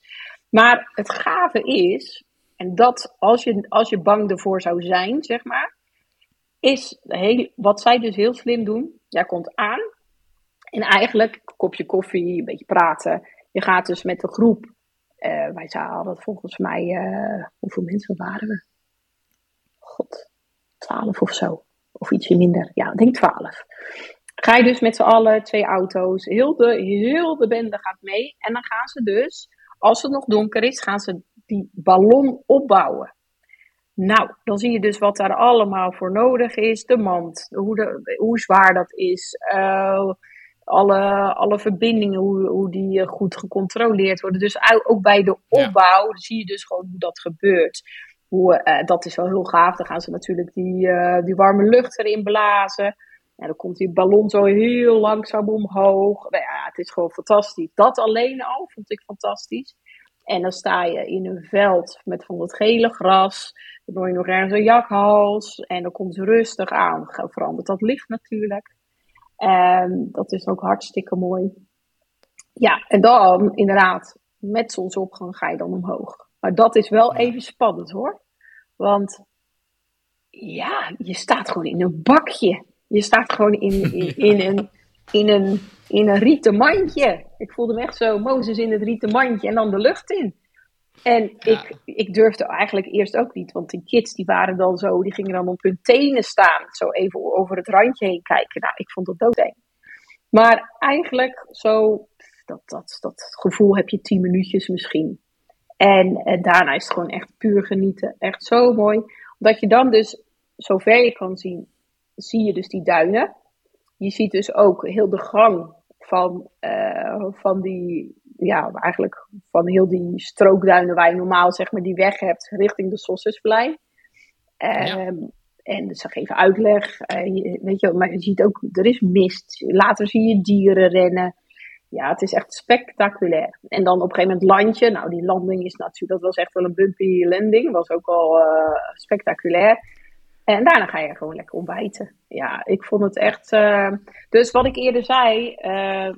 B: Maar het gave is, en dat als je, als je bang ervoor zou zijn, zeg maar, is heel, wat zij dus heel slim doen. Jij komt aan en eigenlijk een kopje koffie, een beetje praten. Je gaat dus met de groep. Uh, wij hadden volgens mij, uh, hoeveel mensen waren we? God, twaalf of zo. Of ietsje minder. Ja, ik denk 12. Ga je dus met z'n allen, twee auto's, heel de, heel de bende gaat mee. En dan gaan ze dus, als het nog donker is, gaan ze die ballon opbouwen. Nou, dan zie je dus wat daar allemaal voor nodig is. De mand, hoe, de, hoe zwaar dat is. Uh, alle, alle verbindingen, hoe, hoe die goed gecontroleerd worden. Dus ook bij de opbouw ja. zie je dus gewoon hoe dat gebeurt. Hoe, uh, dat is wel heel gaaf. Dan gaan ze natuurlijk die, uh, die warme lucht erin blazen. En dan komt die ballon zo heel langzaam omhoog. Nou ja, het is gewoon fantastisch. Dat alleen al vond ik fantastisch. En dan sta je in een veld met van dat gele gras. Dan hoor je nog ergens een jakhals. En dan komt rustig aan. Verandert dat licht natuurlijk. En dat is ook hartstikke mooi. Ja, en dan inderdaad, met zonsopgang ga je dan omhoog. Maar dat is wel even spannend hoor. Want ja, je staat gewoon in een bakje. Je staat gewoon in, *laughs* in, in een, in een in een rieten mandje. Ik voelde me echt zo, Mozes in het rieten mandje en dan de lucht in. En ik, ik durfde eigenlijk eerst ook niet, want die kids die waren dan zo, die gingen dan op hun tenen staan, zo even over het randje heen kijken. Nou, ik vond dat doodeng. Maar eigenlijk zo, dat, dat, dat gevoel heb je tien minuutjes misschien. En, en daarna is het gewoon echt puur genieten. Echt zo mooi. Omdat je dan dus, zover je kan zien, zie je dus die duinen. Je ziet dus ook heel de gang van, uh, van die, ja, eigenlijk van heel die strookduinen waar je normaal zeg maar die weg hebt richting de Sossusvlei. Ehm, en ze geven uitleg. Uh, weet je, maar je ziet ook, er is mist. Later zie je dieren rennen. Ja, het is echt spectaculair. En dan op een gegeven moment landje. Nou, die landing is natuurlijk, dat was echt wel een bumpy landing. Was ook al uh, spectaculair. En daarna ga je gewoon lekker ontbijten. Ja, ik vond het echt. Uh, dus wat ik eerder zei. Uh,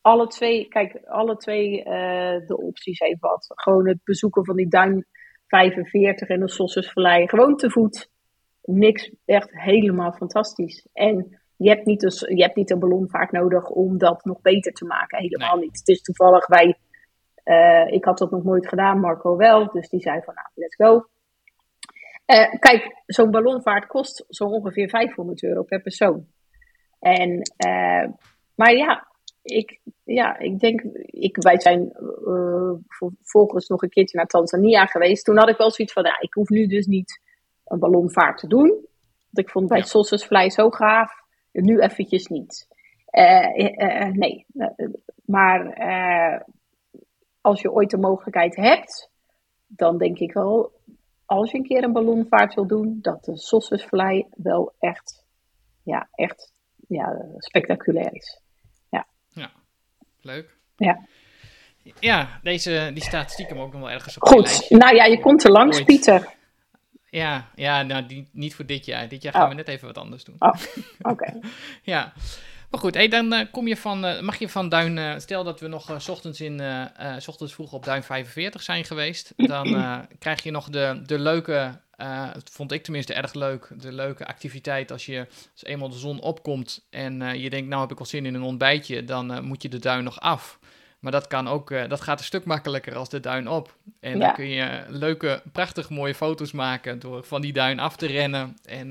B: alle twee, kijk, alle twee de opties heeft wat. Gewoon het bezoeken van die duin 45 en de Sossusvallei. Gewoon te voet. Niks, echt helemaal fantastisch. En je hebt niet, dus, je hebt niet een ballonvaart nodig om dat nog beter te maken. Helemaal niet. Het is toevallig, wij, ik had dat nog nooit gedaan, Marco wel. Dus die zei van, nou, let's go. Uh, kijk, zo'n ballonvaart kost zo ongeveer 500 euro per persoon. En, uh, maar ja ik, ja, ik denk, ik, wij zijn uh, vervolgens nog een keertje naar Tanzania geweest. Toen had ik wel zoiets van, ja, ik hoef nu dus niet een ballonvaart te doen. Want ik vond bij ja. zo gaaf, nu eventjes niet. nee, maar als je ooit de mogelijkheid hebt, dan denk ik wel, als je een keer een ballonvaart wil doen, dat de Sossusvlei wel echt, ja, echt ja, spectaculair is. Ja.
A: ja, leuk.
B: Ja.
A: Ja, deze die staat stiekem ook nog wel ergens op
B: Goed, nou ja, je komt er langs, Pieter.
A: Ja, ja nou, die, niet voor dit jaar. Dit jaar gaan oh. we net even wat anders doen.
B: Oh, *laughs* oké.
A: ja. Maar goed, hey, dan uh, kom je van, uh, mag je van Duin, uh, stel dat we nog s ochtends, in, s ochtends vroeg op Duin 45 zijn geweest, dan *clears throat* krijg je nog de, de leuke, dat vond ik tenminste erg leuk, de leuke activiteit als je als eenmaal de zon opkomt en je denkt, nou heb ik wel zin in een ontbijtje, dan moet je de duin nog af. Maar dat, kan ook, dat gaat een stuk makkelijker als de duin op. En ja. dan kun je leuke, prachtig mooie foto's maken door van die duin af te rennen. En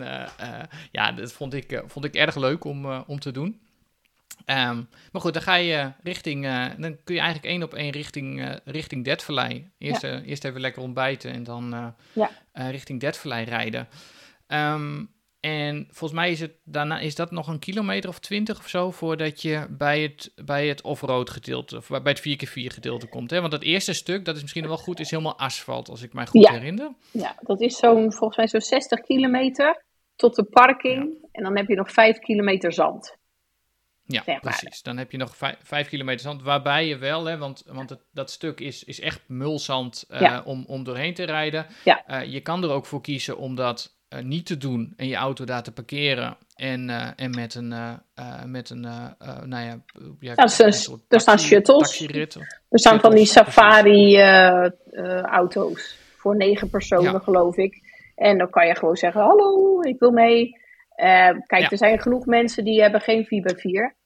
A: ja, dat vond ik, vond ik erg leuk om, om te doen. Um, maar goed, dan ga je richting, uh, dan kun je eigenlijk één op één richting, uh, richting Deadvallei. Eerst, ja. uh, eerst even lekker ontbijten en dan
B: ja.
A: richting Deadvallei rijden. Um, en volgens mij is, het, daarna, is dat nog een kilometer of twintig of zo voordat je bij het, bij het off-road gedeelte, of bij het 4x4 gedeelte komt. Hè? Want dat eerste stuk, dat is misschien wel goed, is helemaal asfalt, als ik mij goed
B: ja.
A: herinner.
B: Ja, dat is zo'n, volgens mij zo'n 60 kilometer tot de parking. En dan heb je nog 5 kilometer zand.
A: Ja, precies. Dan heb je nog vijf, kilometer zand, waarbij je wel, hè, want, want het, dat stuk is, is echt mulzand uh, ja. om, om doorheen te rijden.
B: Ja.
A: Uh, je kan er ook voor kiezen om dat niet te doen en je auto daar te parkeren en, en met een, met een nou ja,
B: ja, ja er, taxi, er staan shuttles. Er staan van die safari-auto's voor negen personen, ja. geloof ik. En dan kan je gewoon zeggen: Hallo, ik wil mee. Uh, kijk, ja. er zijn genoeg mensen die hebben geen 4x4.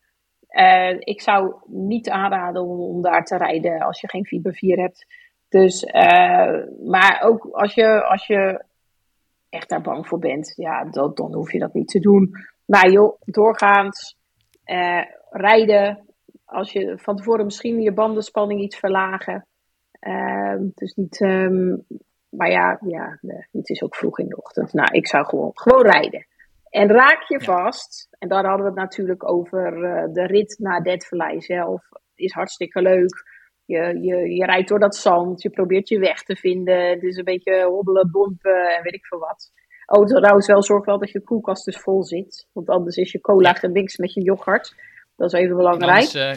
B: Uh, ik zou niet aanraden om, om, daar te rijden als je geen 4x4 hebt. Dus, uh, maar ook als je, als je echt daar bang voor bent, ja, dan, dan hoef je dat niet te doen. Maar joh, doorgaans rijden. Als je van tevoren misschien je bandenspanning iets verlagen. dus niet, um, maar ja, ja, het is ook vroeg in de ochtend. Nou, ik zou gewoon, gewoon rijden. En raak je vast, en daar hadden we het natuurlijk over uh, de rit naar Deadvallei zelf, is hartstikke leuk. Je, je, je rijdt door dat zand, je probeert je weg te vinden. Het is een beetje hobbelen, bompen en weet ik veel wat. Oh, trouwens wel zorg wel dat je koelkast dus vol zit. Want anders is je cola gemixt met je yoghurt. Dat is even belangrijk.
A: Uh,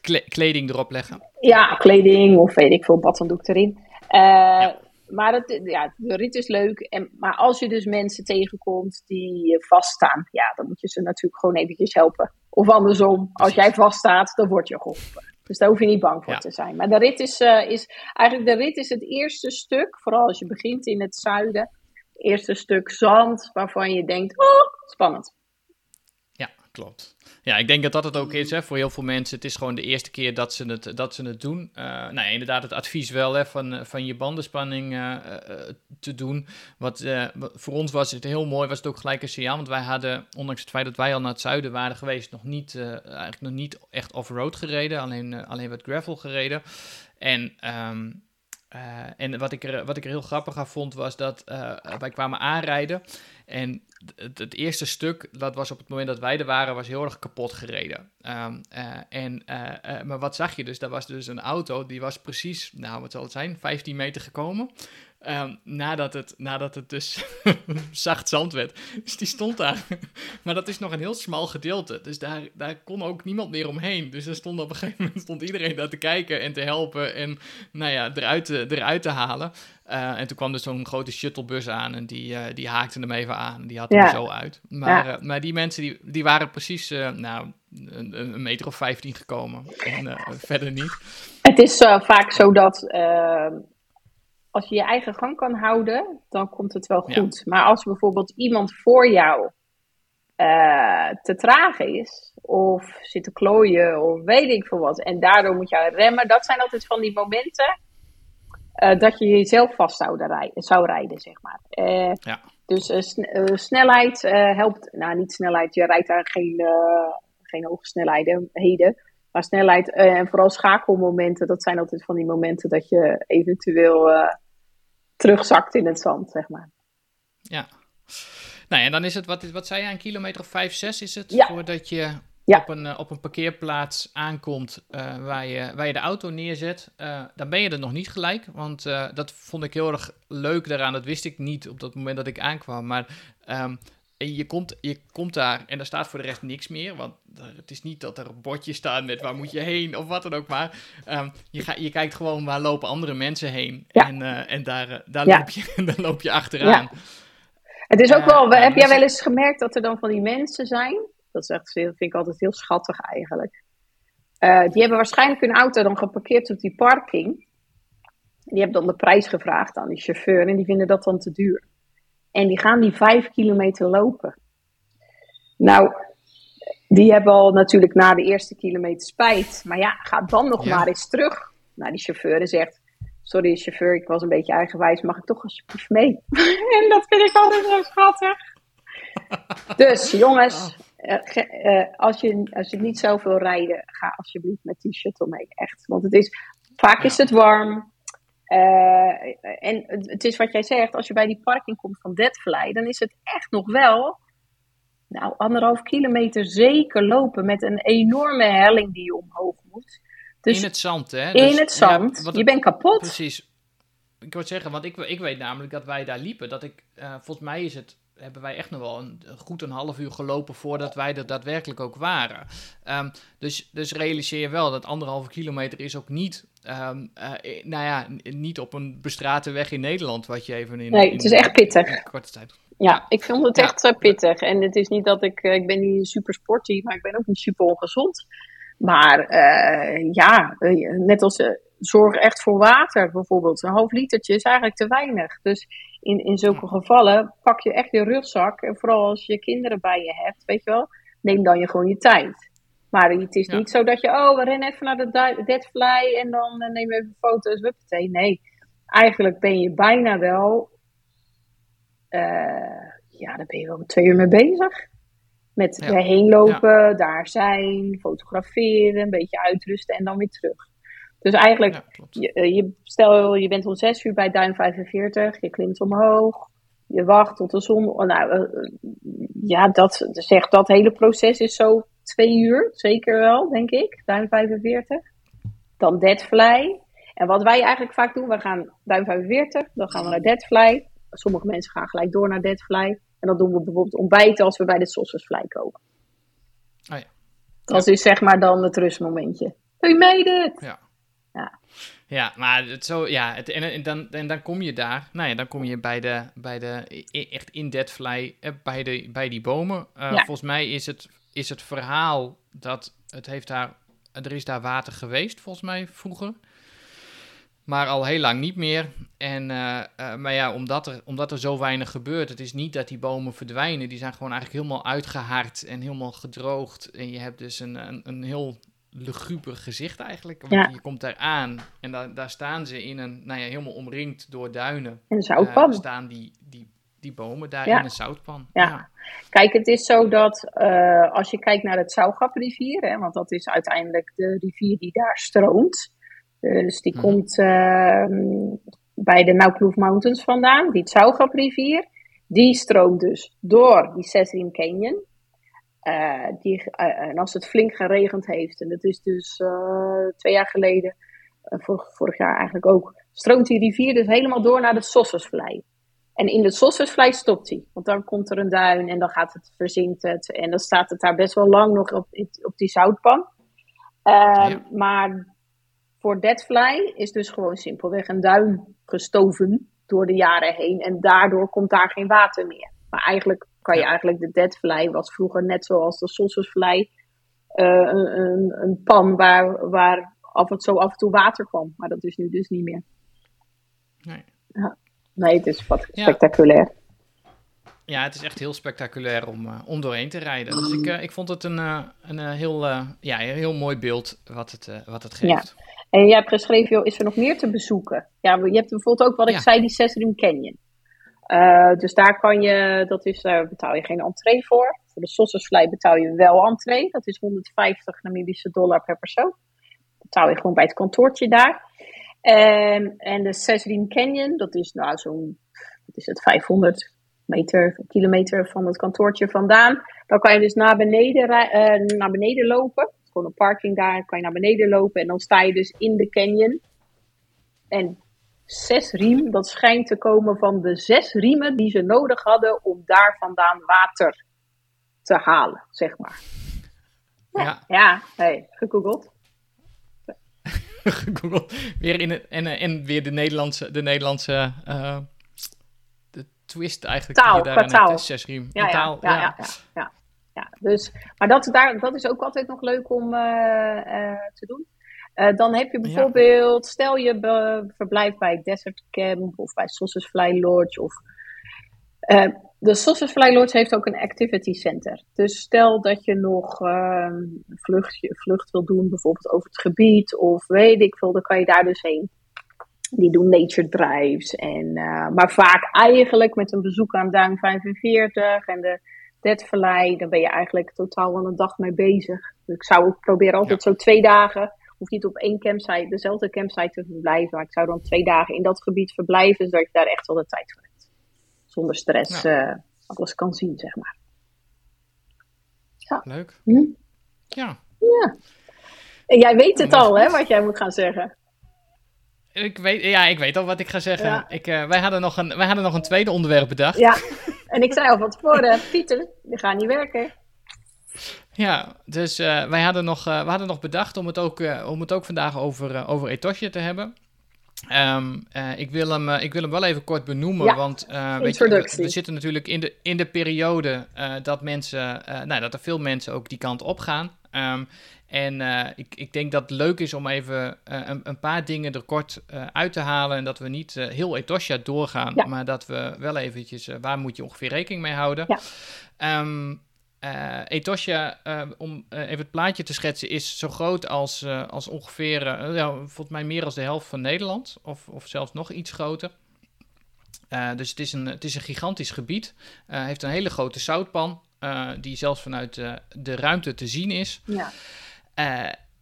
A: kle kleding erop leggen.
B: Ja, kleding of weet ik veel, badhanddoek erin. Uh, ja maar het, ja, de rit is leuk. En, maar als je dus mensen tegenkomt die vaststaan, ja, dan moet je ze natuurlijk gewoon eventjes helpen. Of andersom, als jij vaststaat, dan word je geholpen. Dus daar hoef je niet bang voor ja. te zijn. Maar de rit is, uh, is, eigenlijk de rit is het eerste stuk, vooral als je begint in het zuiden. Het eerste stuk zand waarvan je denkt, oh, spannend.
A: Ja, klopt. Ja, ik denk dat dat het ook is hè, voor heel veel mensen. Het is gewoon de eerste keer dat ze het, dat ze het doen. Uh, nou inderdaad, het advies wel hè, van, eh, van je bandenspanning uh, te doen. Wat voor ons was het heel mooi, was het ook gelijk een signaal. Want wij hadden, ondanks het feit dat wij al naar het zuiden waren geweest, nog niet, eigenlijk nog niet echt off-road gereden. Alleen, alleen wat gravel gereden. En um, uh, en wat ik, er, wat ik er heel grappig aan vond, was dat uh, wij kwamen aanrijden. En het, eerste stuk, dat was op het moment dat wij er waren, was heel erg kapot gereden. Uh, en, maar wat zag je dus? Dat was dus een auto, die was precies, nou wat zal het zijn, 15 meter gekomen. Um, nadat, het, nadat het dus *laughs* zacht zand werd. Dus die stond daar. *laughs* maar dat is nog een heel smal gedeelte. Dus daar, daar kon ook niemand meer omheen. Dus er stond op een gegeven moment stond iedereen daar te kijken en te helpen. En nou ja, eruit te, eruit te halen. Uh, en toen kwam er zo'n grote shuttlebus aan en die, uh, die haakte hem even aan. Die had hem zo uit. Maar, ja. uh, maar die mensen die, die waren precies nou, een, een, meter of 15 gekomen. En verder niet.
B: Het is vaak zo dat als je je eigen gang kan houden, dan komt het wel goed. Maar als bijvoorbeeld iemand voor jou uh, te traag is, of zit te klooien, of weet ik veel wat, en daardoor moet je remmen, dat zijn altijd van die momenten uh, dat je jezelf vast zou rijden, zou rijden zeg maar. Uh, ja. Dus snelheid helpt, nou niet snelheid, je rijdt daar geen, geen hoge snelheden, heden. Maar snelheid en vooral schakelmomenten, dat zijn altijd van die momenten dat je eventueel terugzakt in het zand, zeg maar.
A: Ja. Nou, en dan is het, wat, wat zei je, een kilometer of 5, 6 is het? Ja. Voordat je ja. op, een, op een parkeerplaats aankomt uh, waar, je, waar je de auto neerzet. Uh, dan ben je er nog niet gelijk. Want uh, dat vond ik heel erg leuk daaraan. Dat wist ik niet op dat moment dat ik aankwam. Maar um, je, komt, je komt daar en er staat voor de rest niks meer. Want het is niet dat er bordjes staan met waar moet je heen of wat dan ook maar. Um, je, ga, je kijkt gewoon waar lopen andere mensen heen. Ja. En, uh, en daar, uh, daar, ja. loop je, *laughs* daar loop je achteraan. Ja.
B: Het is ook wel, uh, heb jij wel eens gemerkt dat er dan van die mensen zijn? Dat, is echt, vind ik altijd heel schattig eigenlijk. die hebben waarschijnlijk hun auto dan geparkeerd op die parking. Die hebben dan de prijs gevraagd aan die chauffeur en die vinden dat dan te duur. En die gaan die vijf kilometer lopen. Nou, die hebben al natuurlijk na de eerste kilometer spijt. Maar ja, ga dan nog maar eens terug naar die chauffeur en zegt... Sorry chauffeur, ik was een beetje eigenwijs. Mag ik toch alsjeblieft mee? *laughs* en dat vind ik altijd zo schattig. *laughs* dus jongens, uh, uh, als, je, als je niet zo wil rijden... ga alsjeblieft met die shuttle mee. Echt. Want het is, vaak is het warm. Uh, en het is wat jij zegt, als je bij die parking komt van Deadfly, dan is het echt nog wel, nou, anderhalf kilometer zeker lopen met een enorme helling die je omhoog moet.
A: Dus in het zand, hè?
B: Dus, in het zand. Ja, je bent kapot.
A: Precies. Ik wil zeggen, want ik, ik weet namelijk dat wij daar liepen. Dat ik, uh, volgens mij is het hebben wij echt nog wel een, goed een half uur gelopen voordat wij er daadwerkelijk ook waren. Um, dus, dus realiseer je wel dat anderhalve kilometer is ook niet, um, uh, nou ja, niet op een bestrate weg in Nederland, wat je even in.
B: Nee, het is echt pittig. korte tijd. Ja, ik vond het echt ja. pittig. En het is niet dat ik, eh, ik ben niet super sporty, maar ik ben ook niet super ongezond. Maar ja, net als zorg echt voor water bijvoorbeeld. Een half litertje is eigenlijk te weinig. Dus in, in zulke gevallen pak je echt je rugzak. En vooral als je kinderen bij je hebt, weet je wel, neem dan je gewoon je tijd. Maar het is niet zo dat je, oh, we rennen even naar de deadfly en dan uh, nemen we even foto's. Wuppatee. Nee, eigenlijk ben je bijna wel, uh, ja, daar ben je wel twee uur mee bezig. Met ja. heen lopen, ja. daar zijn, fotograferen, een beetje uitrusten en dan weer terug. Dus eigenlijk, ja, je, eh, je, stel je bent om 6 uur bij duin 45, je klimt omhoog, je wacht tot de zon. Oh, nou, ja, dat zegt dat hele proces is zo twee uur, zeker wel, denk ik, duin 45. Dan deadfly. En wat wij eigenlijk vaak doen, we gaan duin 45, dan gaan we naar deadfly. Sommige mensen gaan gelijk door naar deadfly. En dan doen we bijvoorbeeld ontbijten als we bij de Fly komen.
A: Oh ja.
B: Dat is zeg maar dan het rustmomentje. We made it!
A: Ja. Ja. Ja, maar het zo, ja, het, en, en, dan, en dan kom je daar, nou ja, dan kom je bij de, bij de echt in Deadfly, eh, bij, de, bij die bomen. Uh, ja. Volgens mij is het, is het verhaal dat het heeft daar, er is daar water geweest, volgens mij, vroeger. maar al heel lang niet meer. En, uh, uh, maar ja, omdat er, omdat er zo weinig gebeurt, het is niet dat die bomen verdwijnen. Die zijn gewoon eigenlijk helemaal uitgehard en helemaal gedroogd. En je hebt dus een, een, een heel luguber gezicht eigenlijk. Want
B: Ja.
A: je komt daar aan en daar, daar staan ze in een, nou ja, helemaal omringd door duinen.
B: En een zoutpan.
A: Eh, staan die, die, die bomen daar
B: Ja.
A: in een zoutpan.
B: Ja. Kijk, het is zo dat eh, als je kijkt naar het Zougaprivier, hè, want dat is uiteindelijk de rivier die daar stroomt. Dus die
A: Mhm.
B: komt ehm, bij de Naukloof Mountains vandaan, die Zougaprivier. Die stroomt dus door die Sesrim Canyon. Eh, die, eh, en als het flink geregend heeft, en dat is dus eh, twee jaar geleden, eh, vorig, vorig jaar eigenlijk ook, stroomt die rivier dus helemaal door naar de Sossusvlei. En in de Sossusvlei stopt hij. Want dan komt er een duin en dan gaat het, verzinkt het. En dan staat het daar best wel lang nog op, op die zoutpan. Eh,
A: Ja.
B: Maar voor Deadfly is dus gewoon simpelweg een duin gestoven door de jaren heen. En daardoor komt daar geen water meer. Maar eigenlijk kan je
A: Ja.
B: eigenlijk de Deadfly was vroeger net zoals de Sossusvlei. eh een, een, een pan waar, waar af en, zo af en toe water kwam. Maar dat is nu dus niet meer.
A: Nee.
B: Nee, het is wat
A: Ja.
B: spectaculair.
A: Ja, het is echt heel spectaculair om, eh, om doorheen te rijden. Dus ik, eh, ik vond het een, eh, een heel, ja, een heel mooi beeld wat het, wat het geeft.
B: En jij hebt geschreven, joh, is er nog meer te bezoeken? Ja, je hebt bijvoorbeeld ook wat ik
A: Ja.
B: zei, die Sesrim Canyon. Dus daar kan je, dat is, daar betaal je geen entree voor. Voor de Sossusvlei betaal je wel entree. Dat is 150 Namibische dollar per persoon. Betaal je gewoon bij het kantoortje daar. En, en de Sesrim Canyon, dat is nou zo'n, wat is het, 500 meter, kilometer van het kantoortje vandaan. Dan kan je dus naar beneden, eh, naar beneden lopen. Gewoon een parking daar, kan je naar beneden lopen. En dan sta je dus in de canyon. En zes riem, dat schijnt te komen van de zes riemen die ze nodig hadden om daar vandaan water te halen, zeg maar.
A: Ja,
B: Ja, hey, gegoogeld. *laughs*
A: Google. Weer in het, en, eh, en weer de Nederlandse, de Nederlandse eh, de twist eigenlijk.
B: Taal,
A: die je
B: taal.
A: hè, Zesriem.
B: Ja,
A: taal,
B: ja, ja, ja, ja, ja. Dus, maar dat, daar, dat is ook altijd nog leuk om eh, te doen. Dan heb je bijvoorbeeld, stel je be- verblijft bij Desert Camp of bij Sossusvlei Lodge. Of, eh, de Sossusvlei Lodge heeft ook een activity center. Dus stel dat je nog een vluchtje, vlucht wil doen, bijvoorbeeld over het gebied of weet ik veel, dan kan je daar dus heen. Die doen nature drives. En, eh, maar vaak eigenlijk met een bezoek aan Duin 45 en de Deadvallei, daar ben je eigenlijk totaal wel een dag mee bezig. Dus ik zou ook proberen altijd zo twee dagen, hoef niet op één campsite, dezelfde campsite te verblijven, maar ik zou dan twee dagen in dat gebied verblijven, zodat je daar echt wel de tijd voor hebt. Zonder stress eh, alles kan zien, zeg maar.
A: Leuk.
B: Hm?
A: Ja.
B: Ja. En jij weet het
A: Ja,
B: al, hè, wat jij moet gaan zeggen.
A: Ik weet, ja, ik weet al wat ik ga zeggen.
B: Ja.
A: Ik, eh, wij, hadden nog een, wij hadden nog een tweede onderwerp bedacht.
B: Ja, en ik zei al van tevoren, *laughs* Pieter, die gaat niet werken.
A: Ja, dus eh, wij hadden nog, eh, we hadden nog bedacht om het ook, om het ook vandaag over, over Etosje te hebben. Ehm, eh, ik, wil hem, eh, ik wil hem wel even kort benoemen,
B: Ja,
A: want eh, weet je, we, zitten natuurlijk in de, in de periode dat, mensen, nou, dat er veel mensen ook die kant op gaan. Ehm, en ik, ik denk dat het leuk is om even een, een paar dingen er kort uit te halen. En dat we niet heel Etosha doorgaan,
B: Ja.
A: maar dat we wel eventjes, waar moet je ongeveer rekening mee houden?
B: Ja.
A: Ehm, eh, Etosha, eh, om eh, even het plaatje te schetsen, is zo groot als, als ongeveer, ja, volgens mij meer dan de helft van Nederland, of, of zelfs nog iets groter. Dus het is, een, het is een gigantisch gebied. Heeft een hele grote zoutpan, die zelfs vanuit de ruimte te zien is.
B: Ja.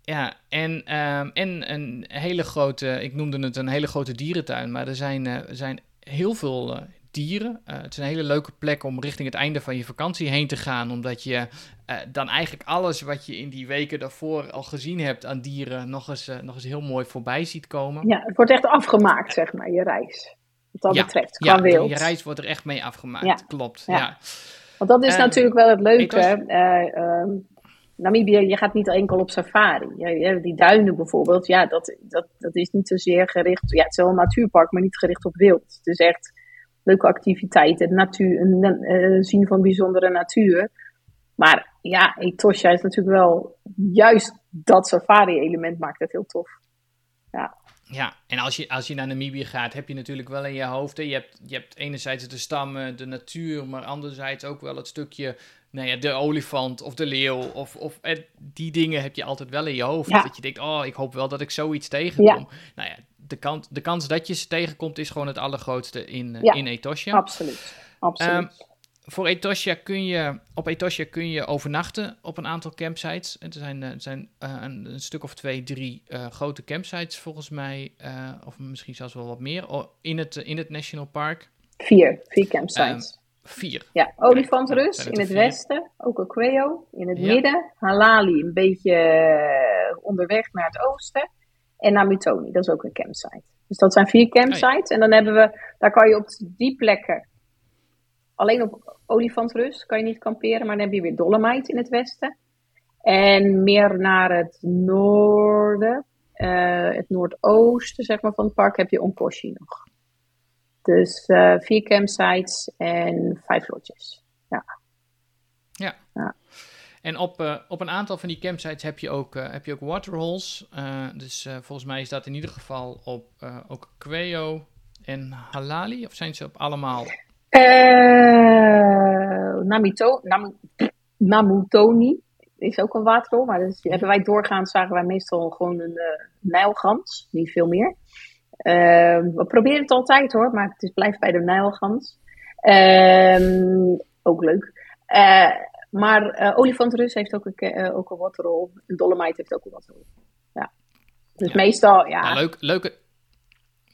A: Ja, en, ehm, en een hele grote, ik noemde het een hele grote dierentuin, maar er zijn, er zijn heel veel eh, dieren. Eh, het is een hele leuke plek om richting het einde van je vakantie heen te gaan, omdat je eh, dan eigenlijk alles wat je in die weken daarvoor al gezien hebt aan dieren nog eens, eh, nog eens heel mooi voorbij ziet komen.
B: ja, het wordt echt afgemaakt, zeg maar, je reis. Wat dat
A: Ja,
B: betreft,
A: Ja,
B: qua wild.
A: je reis wordt er echt mee afgemaakt,
B: Ja.
A: klopt.
B: Ja.
A: Ja.
B: Want dat is natuurlijk wel het leuke.
A: was-
B: eh, ehm, Namibië, je gaat niet enkel op safari. Je- die duinen bijvoorbeeld, ja, dat, dat, dat is niet zozeer gericht. Ja, het is wel een natuurpark, maar niet gericht op wild. Het is echt leuke activiteiten, natuur, eh, zien van bijzondere natuur. Maar ja, Etosha is natuurlijk wel juist dat safari-element maakt het heel tof.
A: Ja, en als je, als je naar Namibië gaat, heb je natuurlijk wel in je hoofd. Hè, je, hebt, je hebt enerzijds de stammen, de natuur, maar anderzijds ook wel het stukje. Nou ja, de olifant of de leeuw. Of, of eh, die dingen heb je altijd wel in je hoofd.
B: Ja.
A: Dat je denkt, oh, ik hoop wel dat ik zoiets tegenkom. Nou ja, de, kans, de kans dat je ze tegenkomt is gewoon het allergrootste in, eh,
B: Ja.
A: in Etosha.
B: Absoluut. Absoluut.
A: Ehm, Voor Etosha kun je, op Etosha kun je overnachten op een aantal campsites. Er zijn, eh, er zijn eh, een, een stuk of twee, drie eh, grote campsites volgens mij. of misschien zelfs wel wat meer. In het, in het National Park.
B: vier. Vier campsites.
A: Vier.
B: ja, Olifantrus in
A: het er vier?
B: westen. Okokweo in het
A: Ja.
B: midden. Halali een beetje onderweg naar het oosten. En Namutoni, dat is ook een campsite. Dus dat zijn vier campsites. En dan hebben we, daar kan je op die plekken, alleen op Olifantrus kan je niet kamperen. Maar dan heb je weer Dolomite in het westen. En meer naar het noorden, eh, het noordoosten zeg maar, van het park, heb je Onkoshi nog. Dus eh, vier campsites en vijf lodges.
A: Ja.
B: Ja.
A: En op, eh, op een aantal van die campsites heb je ook, heb je ook waterholes. Dus volgens mij is dat in ieder geval op ook Kweo en Halali. Of zijn ze op allemaal?
B: Eh, Namito, Nam, Namutoni is ook een waterrol, maar dus hebben wij doorgaans zagen wij meestal gewoon een eh, nijlgans, niet veel meer. Eh, we proberen het altijd hoor, maar het is, blijft bij de nijlgans. Ehm, ook leuk. Eh, maar eh Olifantrus heeft ook een, ook een waterrol. Dolomite heeft ook een waterrol. Ja. Dus
A: Ja.
B: meestal, ja.
A: Leuk, leuke,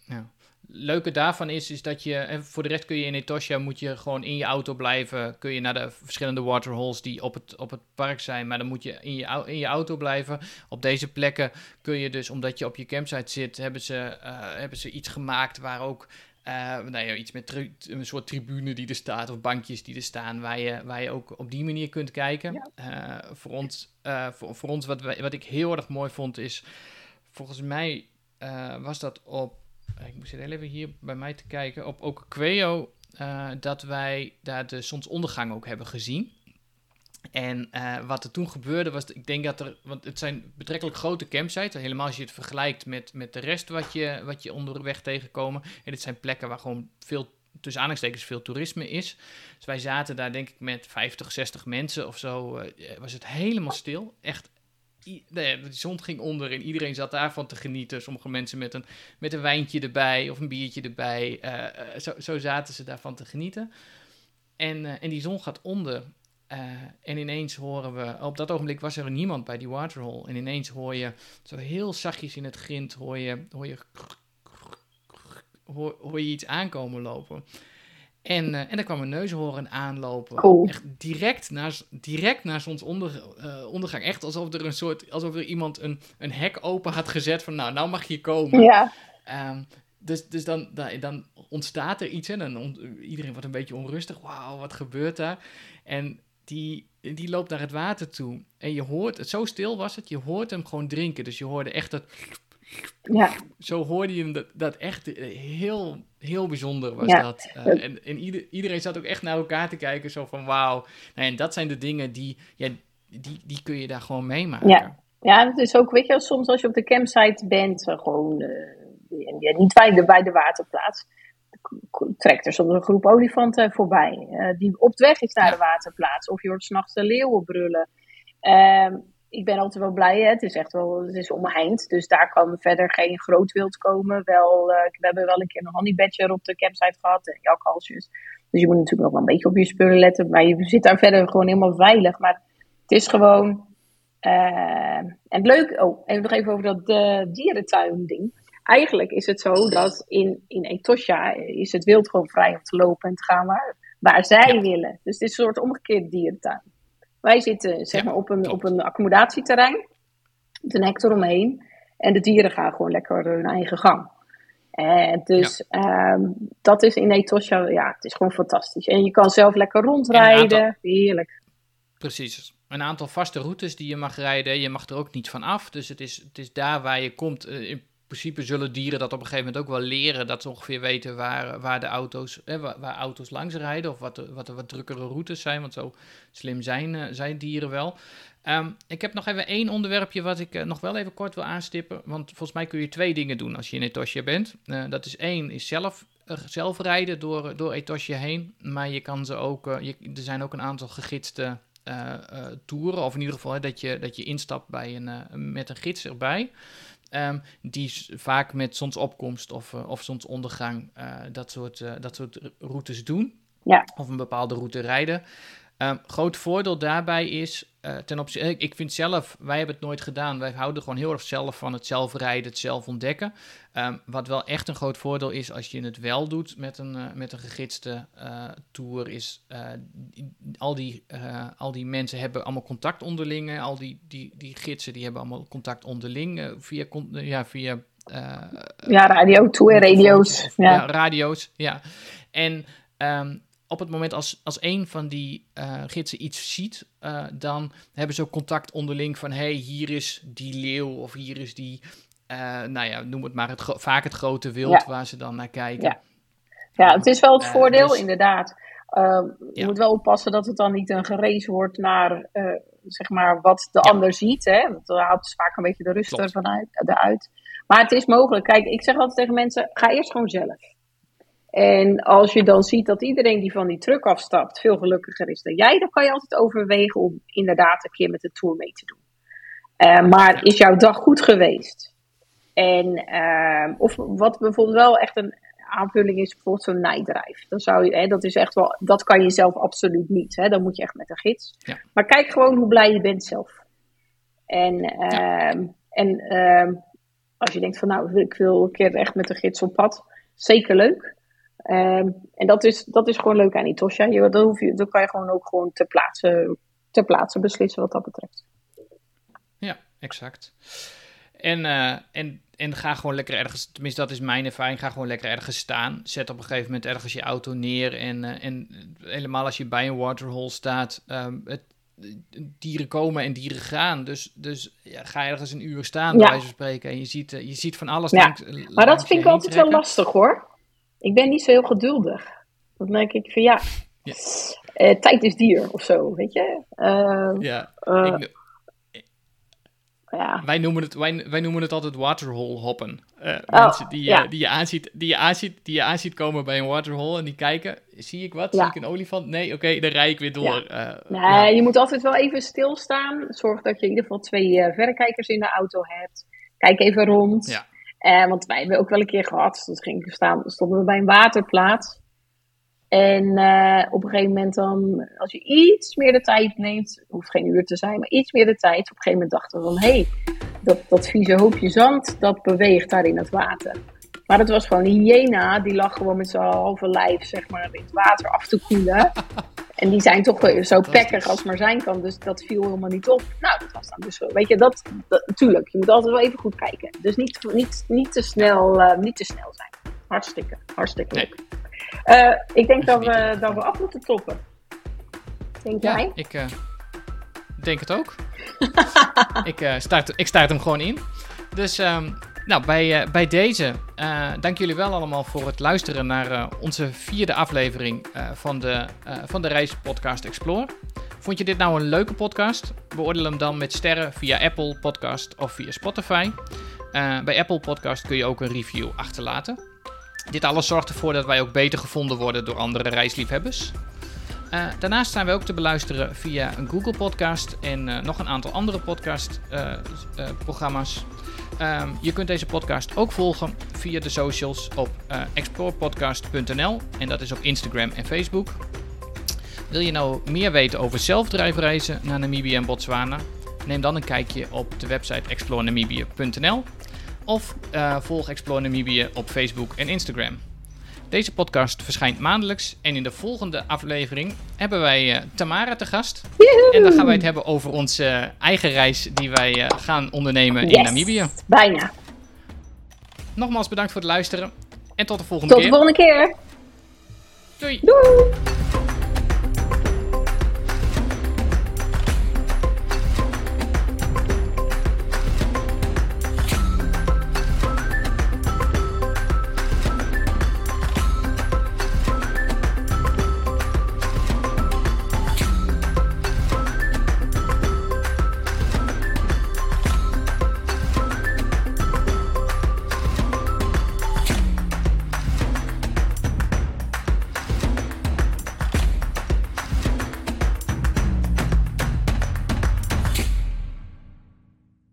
A: ja. Leuke daarvan is, is dat je, en voor de rest kun je in Etosha, moet je gewoon in je auto blijven. Kun je naar de verschillende waterholes die op het, op het park zijn, maar dan moet je in je, in je auto blijven. Op deze plekken kun je dus, omdat je op je campsite zit, hebben ze, eh, hebben ze iets gemaakt waar ook... eh, nou ja, iets met een soort tribune die er staat of bankjes die er staan, waar je, waar je ook op die manier kunt kijken.
B: Ja.
A: Eh, voor ons, voor, voor ons wat, wij- wat ik heel erg mooi vond, is volgens mij was dat op, ik moest heel even hier bij mij te kijken, op Okokweo, eh dat wij daar de zonsondergang ook hebben gezien. En eh, wat er toen gebeurde was, ik denk dat er, want het zijn betrekkelijk grote campsites, helemaal als je het vergelijkt met, met de rest wat je, wat je onderweg tegenkomen. En dit zijn plekken waar gewoon veel, tussen aanhalingstekens, veel toerisme is. Dus wij zaten daar denk ik met 50, 60 mensen of zo, eh, was het helemaal stil. Echt, de zon ging onder en iedereen zat daarvan te genieten. Sommige mensen met een, met een wijntje erbij of een biertje erbij. eh, eh, zo, zo zaten ze daarvan te genieten. En, eh, en die zon gaat onder. en ineens horen we, op dat ogenblik was er niemand bij die waterhole. En ineens hoor je, zo heel zachtjes in het grind, hoor je, hoor je, hoor je iets aankomen lopen. En, eh en er kwam een neushoorn aanlopen.
B: Cool.
A: Echt direct naar, direct naar zonsondergang. Echt alsof er een soort, alsof er iemand een, een hek open had gezet van, nou, nou mag je komen.
B: Ja,
A: Ehm, dus dus dan, da- dan ontstaat er iets en dan on- iedereen wordt een beetje onrustig. Wauw, wat gebeurt daar? En die, die loopt naar het water toe. En je hoort, het zo stil was het, je hoort hem gewoon drinken. Dus je hoorde echt dat,
B: ja.
A: zo hoorde je hem dat, dat echt heel, heel bijzonder was
B: Ja.
A: dat. Eh,
B: Dat-
A: en en ieder, iedereen zat ook echt naar elkaar te kijken, zo van wauw. Nou, en dat zijn de dingen die, ja, die, die kun je daar gewoon meemaken.
B: Ja. Ja, het is ook, weet je, soms als je op de campsite bent, eh, gewoon ja, niet bij de, bij de waterplaats, trekt er soms een groep olifanten voorbij. die op de weg is naar
A: Ja.
B: de waterplaats. Of je hoort s'nachts de leeuwen brullen. Ehm, ik ben altijd wel blij, hè. het is echt wel, het is omheind. Dus daar kan verder geen groot wild komen. Wel, eh, we hebben wel een keer een honeybadger op de campsite gehad en jakhalsjes. Dus je moet natuurlijk nog wel een beetje op je spullen letten. Maar je zit daar verder gewoon helemaal veilig. Maar het is gewoon eh, en leuk, oh, even nog even over dat eh, dierentuin ding. Eigenlijk is het zo dat in, in Etosha is het wild gewoon vrij om te lopen en te gaan waar, waar zij
A: Ja.
B: willen. Dus het is een soort omgekeerde dierentuin. Wij zitten zeg
A: Ja,
B: maar op een, op een accommodatieterrein, met een hek eromheen. En de dieren gaan gewoon lekker hun eigen gang. En dus ehm, dat is in Etosha, ja, het is gewoon fantastisch. En je kan zelf lekker rondrijden, heerlijk.
A: Precies. Een aantal vaste routes die je mag rijden. Je mag er ook niet van af. Dus het is, het is daar waar je komt. eh, in principe zullen dieren dat op een gegeven moment ook wel leren. Dat ze ongeveer weten waar, waar de auto's, eh, waar, auto's langs rijden. Of wat, er, wat wat drukkere routes zijn. Want zo slim zijn, uh, zijn dieren wel. Um, ik heb nog even één onderwerpje wat ik uh, nog wel even kort wil aanstippen. Want volgens mij kun je twee dingen doen als je in Etosje bent. Uh, dat is één, is zelf, zelf rijden door, door Etosje heen. Maar je kan ze ook, je, er zijn ook een aantal gegidste toeren. Of in ieder geval dat, je, dat je instapt bij een, met een gids erbij. Um, die vaak met zonsopkomst of, of zonsondergang dat, soort, dat soort routes doen.
B: Ja.
A: Of een bepaalde route rijden. Um, groot voordeel daarbij is, uh, ten opzichte, ik, ik vind zelf, wij hebben het nooit gedaan, wij houden gewoon heel erg zelf van het zelf rijden, het zelf ontdekken. Um, wat wel echt een groot voordeel is als je het wel doet met een, uh, met een gegidste uh, tour, is al, die, al die mensen hebben allemaal contact onderling, al die, die, die gidsen die hebben allemaal contact onderling via, ja, via
B: ja, radio, tour, radio's.
A: Ja. ja. radio's, ja. En um, op het moment als, als een van die uh, gidsen iets ziet, uh, dan hebben ze ook contact onderling van: hey, hier is die leeuw of hier is die, uh, nou ja, noem het maar, het vaak het grote wild ja. waar ze dan naar kijken.
B: Ja, ja het is wel het voordeel, dus, inderdaad. je ja. moet wel oppassen dat het dan niet een gerezen wordt naar zeg maar wat de ander ziet. Hè? Want dan haalt dus vaak een beetje de rust ervan uit, eruit. Maar het is mogelijk. Kijk, ik zeg altijd tegen mensen: ga eerst gewoon zelf. En als je dan ziet dat iedereen die van die truck afstapt veel gelukkiger is dan jij, dan kan je altijd overwegen om inderdaad een keer met de tour mee te doen. Uh, maar is jouw dag goed geweest? En, uh, of wat bijvoorbeeld wel echt een aanvulling is, bijvoorbeeld zo'n night Dan zou je, hè, dat is echt wel, dat kan je zelf absoluut niet. Hè? Dan moet je echt met een gids.
A: Ja.
B: Maar kijk gewoon hoe blij je bent zelf. En, uh, ja. en als je denkt van nou, ik wil een keer echt met een gids op pad, zeker leuk. Um, en dat is, dat is gewoon leuk aan Itosha. Je, dat, hoef je, dat kan je gewoon ook gewoon ter plaatse, ter plaatse beslissen wat dat betreft.
A: Ja, exact. En, uh, en, en ga gewoon lekker ergens, tenminste dat is mijn ervaring, ga gewoon lekker ergens staan. Zet op een gegeven moment ergens je auto neer. En, uh, en helemaal als je bij een waterhole staat, um, het, dieren komen en dieren gaan. Dus, dus ja, ga ergens een uur staan, ja. bij wijze van spreken. En je ziet, uh, je ziet van alles.
B: Ja.
A: Langs,
B: maar dat vind ik altijd wel lastig hoor. Ik ben niet zo heel geduldig. Dan denk ik van ja, ja. Uh, tijd is dier of zo, weet je. Uh,
A: ja, ik, ja. Wij, noemen het, wij, wij noemen het altijd waterhole hoppen. Uh, oh, mensen die, ja. die, je aanziet, die, je aanziet, die je aanziet komen bij een waterhole en die kijken, zie ik wat? Ja. Zie ik een olifant? Nee, oké, okay, dan rij ik weer door.
B: nee, je moet altijd wel even stilstaan. Zorg dat je in ieder geval twee verrekijkers in de auto hebt. Kijk even rond. Uh, want wij hebben ook wel een keer gehad, dat ging staan, stonden we bij een waterplaats. En uh, op een gegeven moment dan, als je iets meer de tijd neemt, hoeft geen uur te zijn, maar iets meer de tijd. Op een gegeven moment dachten we van, hé, hey, dat, dat vieze hoopje zand, dat beweegt daar in het water. Maar het was gewoon een hyena, die lag gewoon met zijn halve lijf, zeg maar, in het water af te koelen. *laughs* En die zijn toch zo pekkig als maar zijn kan. Dus dat viel helemaal niet op. Nou, dat was dan dus zo. Weet je, dat, dat natuurlijk. Je moet altijd wel even goed kijken. Dus niet, niet, niet, te, snel, uh, niet te snel zijn. Hartstikke, hartstikke leuk. Nee. Uh, ik denk dat we, dat we af moeten toppen. Denk
A: ja,
B: jij?
A: Ik uh, denk het ook. *laughs* ik, start, ik start hem gewoon in. Dus um, nou, bij, uh, bij deze uh, dank jullie wel allemaal voor het luisteren naar uh, onze vierde aflevering van, de, van de reispodcast Explore. Vond je dit nou een leuke podcast? Beoordeel hem dan met sterren via Apple Podcast of via Spotify. bij Apple Podcast kun je ook een review achterlaten. Dit alles zorgt ervoor dat wij ook beter gevonden worden door andere reisliefhebbers. Uh, daarnaast zijn we ook te beluisteren via een Google Podcast en uh, nog een aantal andere podcastprogramma's. Uh, um, je kunt deze podcast ook volgen via de socials op explorepodcast.nl en dat is op Instagram en Facebook. Wil je nou meer weten over zelfdrijfreizen naar Namibië en Botswana? Neem dan een kijkje op de website explorenamibia.nl of volg Explore Namibië op Facebook en Instagram. Deze podcast verschijnt maandelijks en in de volgende aflevering hebben wij uh, Tamara te gast.
B: Joehoe!
A: En dan gaan wij het hebben over onze uh, eigen reis die wij uh, gaan ondernemen
B: yes,
A: in Namibië.
B: Bijna.
A: Nogmaals bedankt voor het luisteren en tot de volgende
B: tot
A: keer.
B: Tot de volgende keer.
A: Doei.
B: Doei.